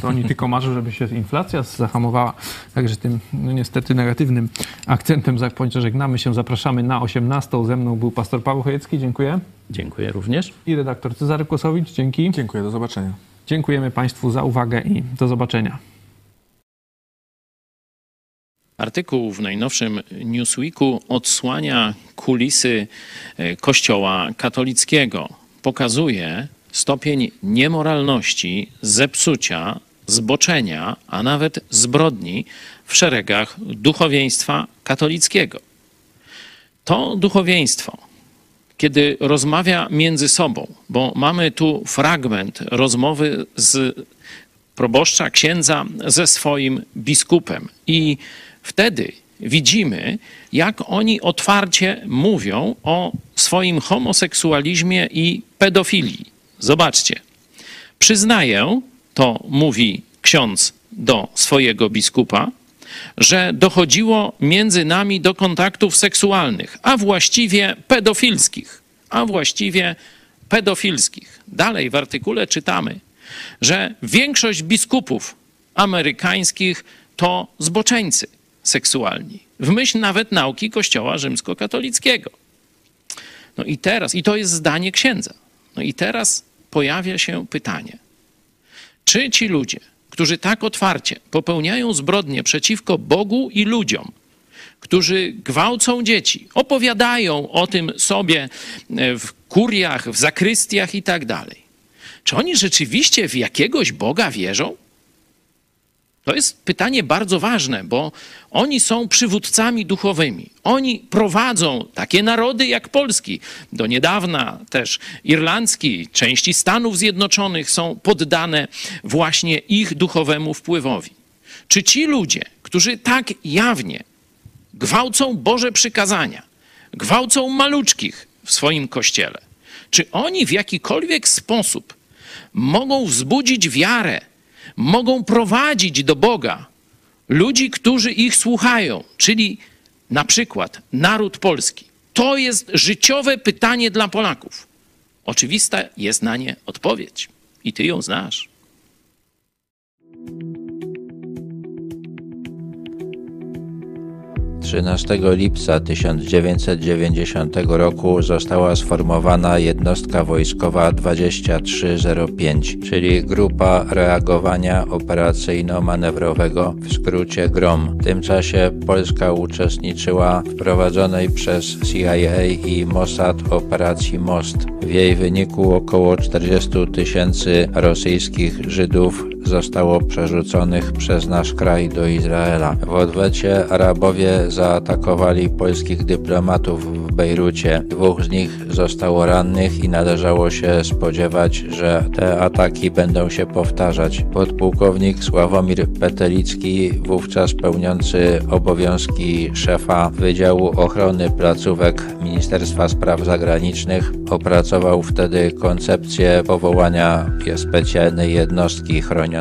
To oni tylko marzą, żeby się inflacja zahamowała. Także tym no niestety negatywnym akcentem zakończę. Żegnamy się, zapraszamy na 18. Ze mną był pastor Paweł Chojecki, dziękuję. Dziękuję również. I redaktor Cezary Kłosowicz, dzięki. Dziękuję, do zobaczenia. Dziękujemy Państwu za uwagę i do zobaczenia. Artykuł w najnowszym Newsweeku odsłania kulisy e, Kościoła katolickiego. Pokazuje stopień niemoralności, zepsucia, zboczenia, a nawet zbrodni w szeregach duchowieństwa katolickiego. To duchowieństwo, kiedy rozmawia między sobą, bo mamy tu fragment rozmowy z proboszcza, księdza ze swoim biskupem. I wtedy widzimy, jak oni otwarcie mówią o swoim homoseksualizmie i pedofilii. Zobaczcie. Przyznaję, to mówi ksiądz do swojego biskupa, że dochodziło między nami do kontaktów seksualnych, a właściwie pedofilskich. A właściwie pedofilskich. Dalej w artykule czytamy, że większość biskupów amerykańskich to zboczeńcy seksualni, w myśl nawet nauki Kościoła rzymskokatolickiego. No i teraz, i to jest zdanie księdza, no i teraz pojawia się pytanie, czy ci ludzie, którzy tak otwarcie popełniają zbrodnie przeciwko Bogu i ludziom, którzy gwałcą dzieci, opowiadają o tym sobie e, w kuriach, w zakrystiach i tak dalej, czy oni rzeczywiście w jakiegoś Boga wierzą? To jest pytanie bardzo ważne, bo oni są przywódcami duchowymi. Oni prowadzą takie narody jak Polski. Do niedawna też irlandzki, części Stanów Zjednoczonych są poddane właśnie ich duchowemu wpływowi. Czy ci ludzie, którzy tak jawnie gwałcą Boże przykazania, gwałcą maluczkich w swoim kościele, czy oni w jakikolwiek sposób mogą wzbudzić wiarę mogą prowadzić do Boga ludzi, którzy ich słuchają, czyli na przykład naród polski. To jest życiowe pytanie dla Polaków. Oczywista jest na nie odpowiedź i ty ją znasz. 13 lipca 1990 roku została sformowana jednostka wojskowa 2305, czyli Grupa Reagowania Operacyjno-Manewrowego, w skrócie GROM. W tym czasie Polska uczestniczyła w prowadzonej przez CIA i Mossad operacji Most. W jej wyniku około 40 tysięcy rosyjskich Żydów zostało przerzuconych przez nasz kraj do Izraela. W odwecie Arabowie zaatakowali polskich dyplomatów w Bejrucie. Dwóch z nich zostało rannych i należało się spodziewać, że te ataki będą się powtarzać. Podpułkownik Sławomir Petelicki, wówczas pełniący obowiązki szefa Wydziału Ochrony Placówek Ministerstwa Spraw Zagranicznych, opracował wtedy koncepcję powołania specjalnej jednostki chroniącej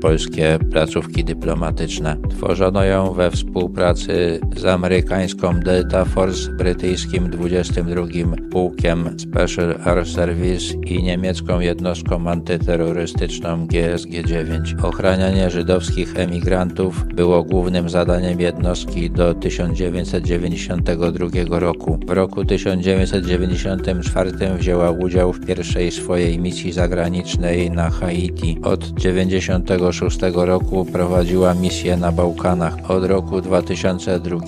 polskie placówki dyplomatyczne. Tworzono ją we współpracy z amerykańską Delta Force, brytyjskim 22 Pułkiem Special Air Service i niemiecką jednostką antyterrorystyczną GSG-9. Ochranianie żydowskich emigrantów było głównym zadaniem jednostki do 1992 roku. W roku 1994 wzięła udział w pierwszej swojej misji zagranicznej na Haiti. Od 1996 roku prowadziła misję na Bałkanach. Od roku 2002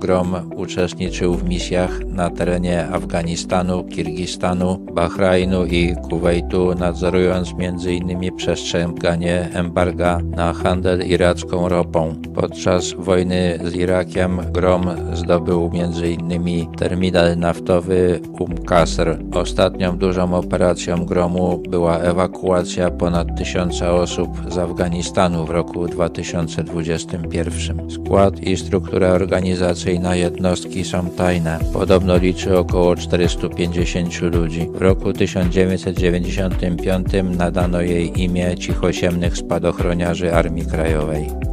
Grom uczestniczył w misjach na terenie Afganistanu, Kirgistanu, Bahrajnu i Kuwejtu, nadzorując m.in. przestrzeganie embarga na handel iracką ropą. Podczas wojny z Irakiem Grom zdobył m.in. terminal naftowy Um Qasr. Ostatnią dużą operacją Gromu była ewakuacja ponad tysiąca osób z Afganistanu w roku 2021. Skład i struktura organizacyjna jednostki są tajne. Podobno liczy około 450 ludzi. W roku 1995 nadano jej imię cichosiemnych spadochroniarzy Armii Krajowej.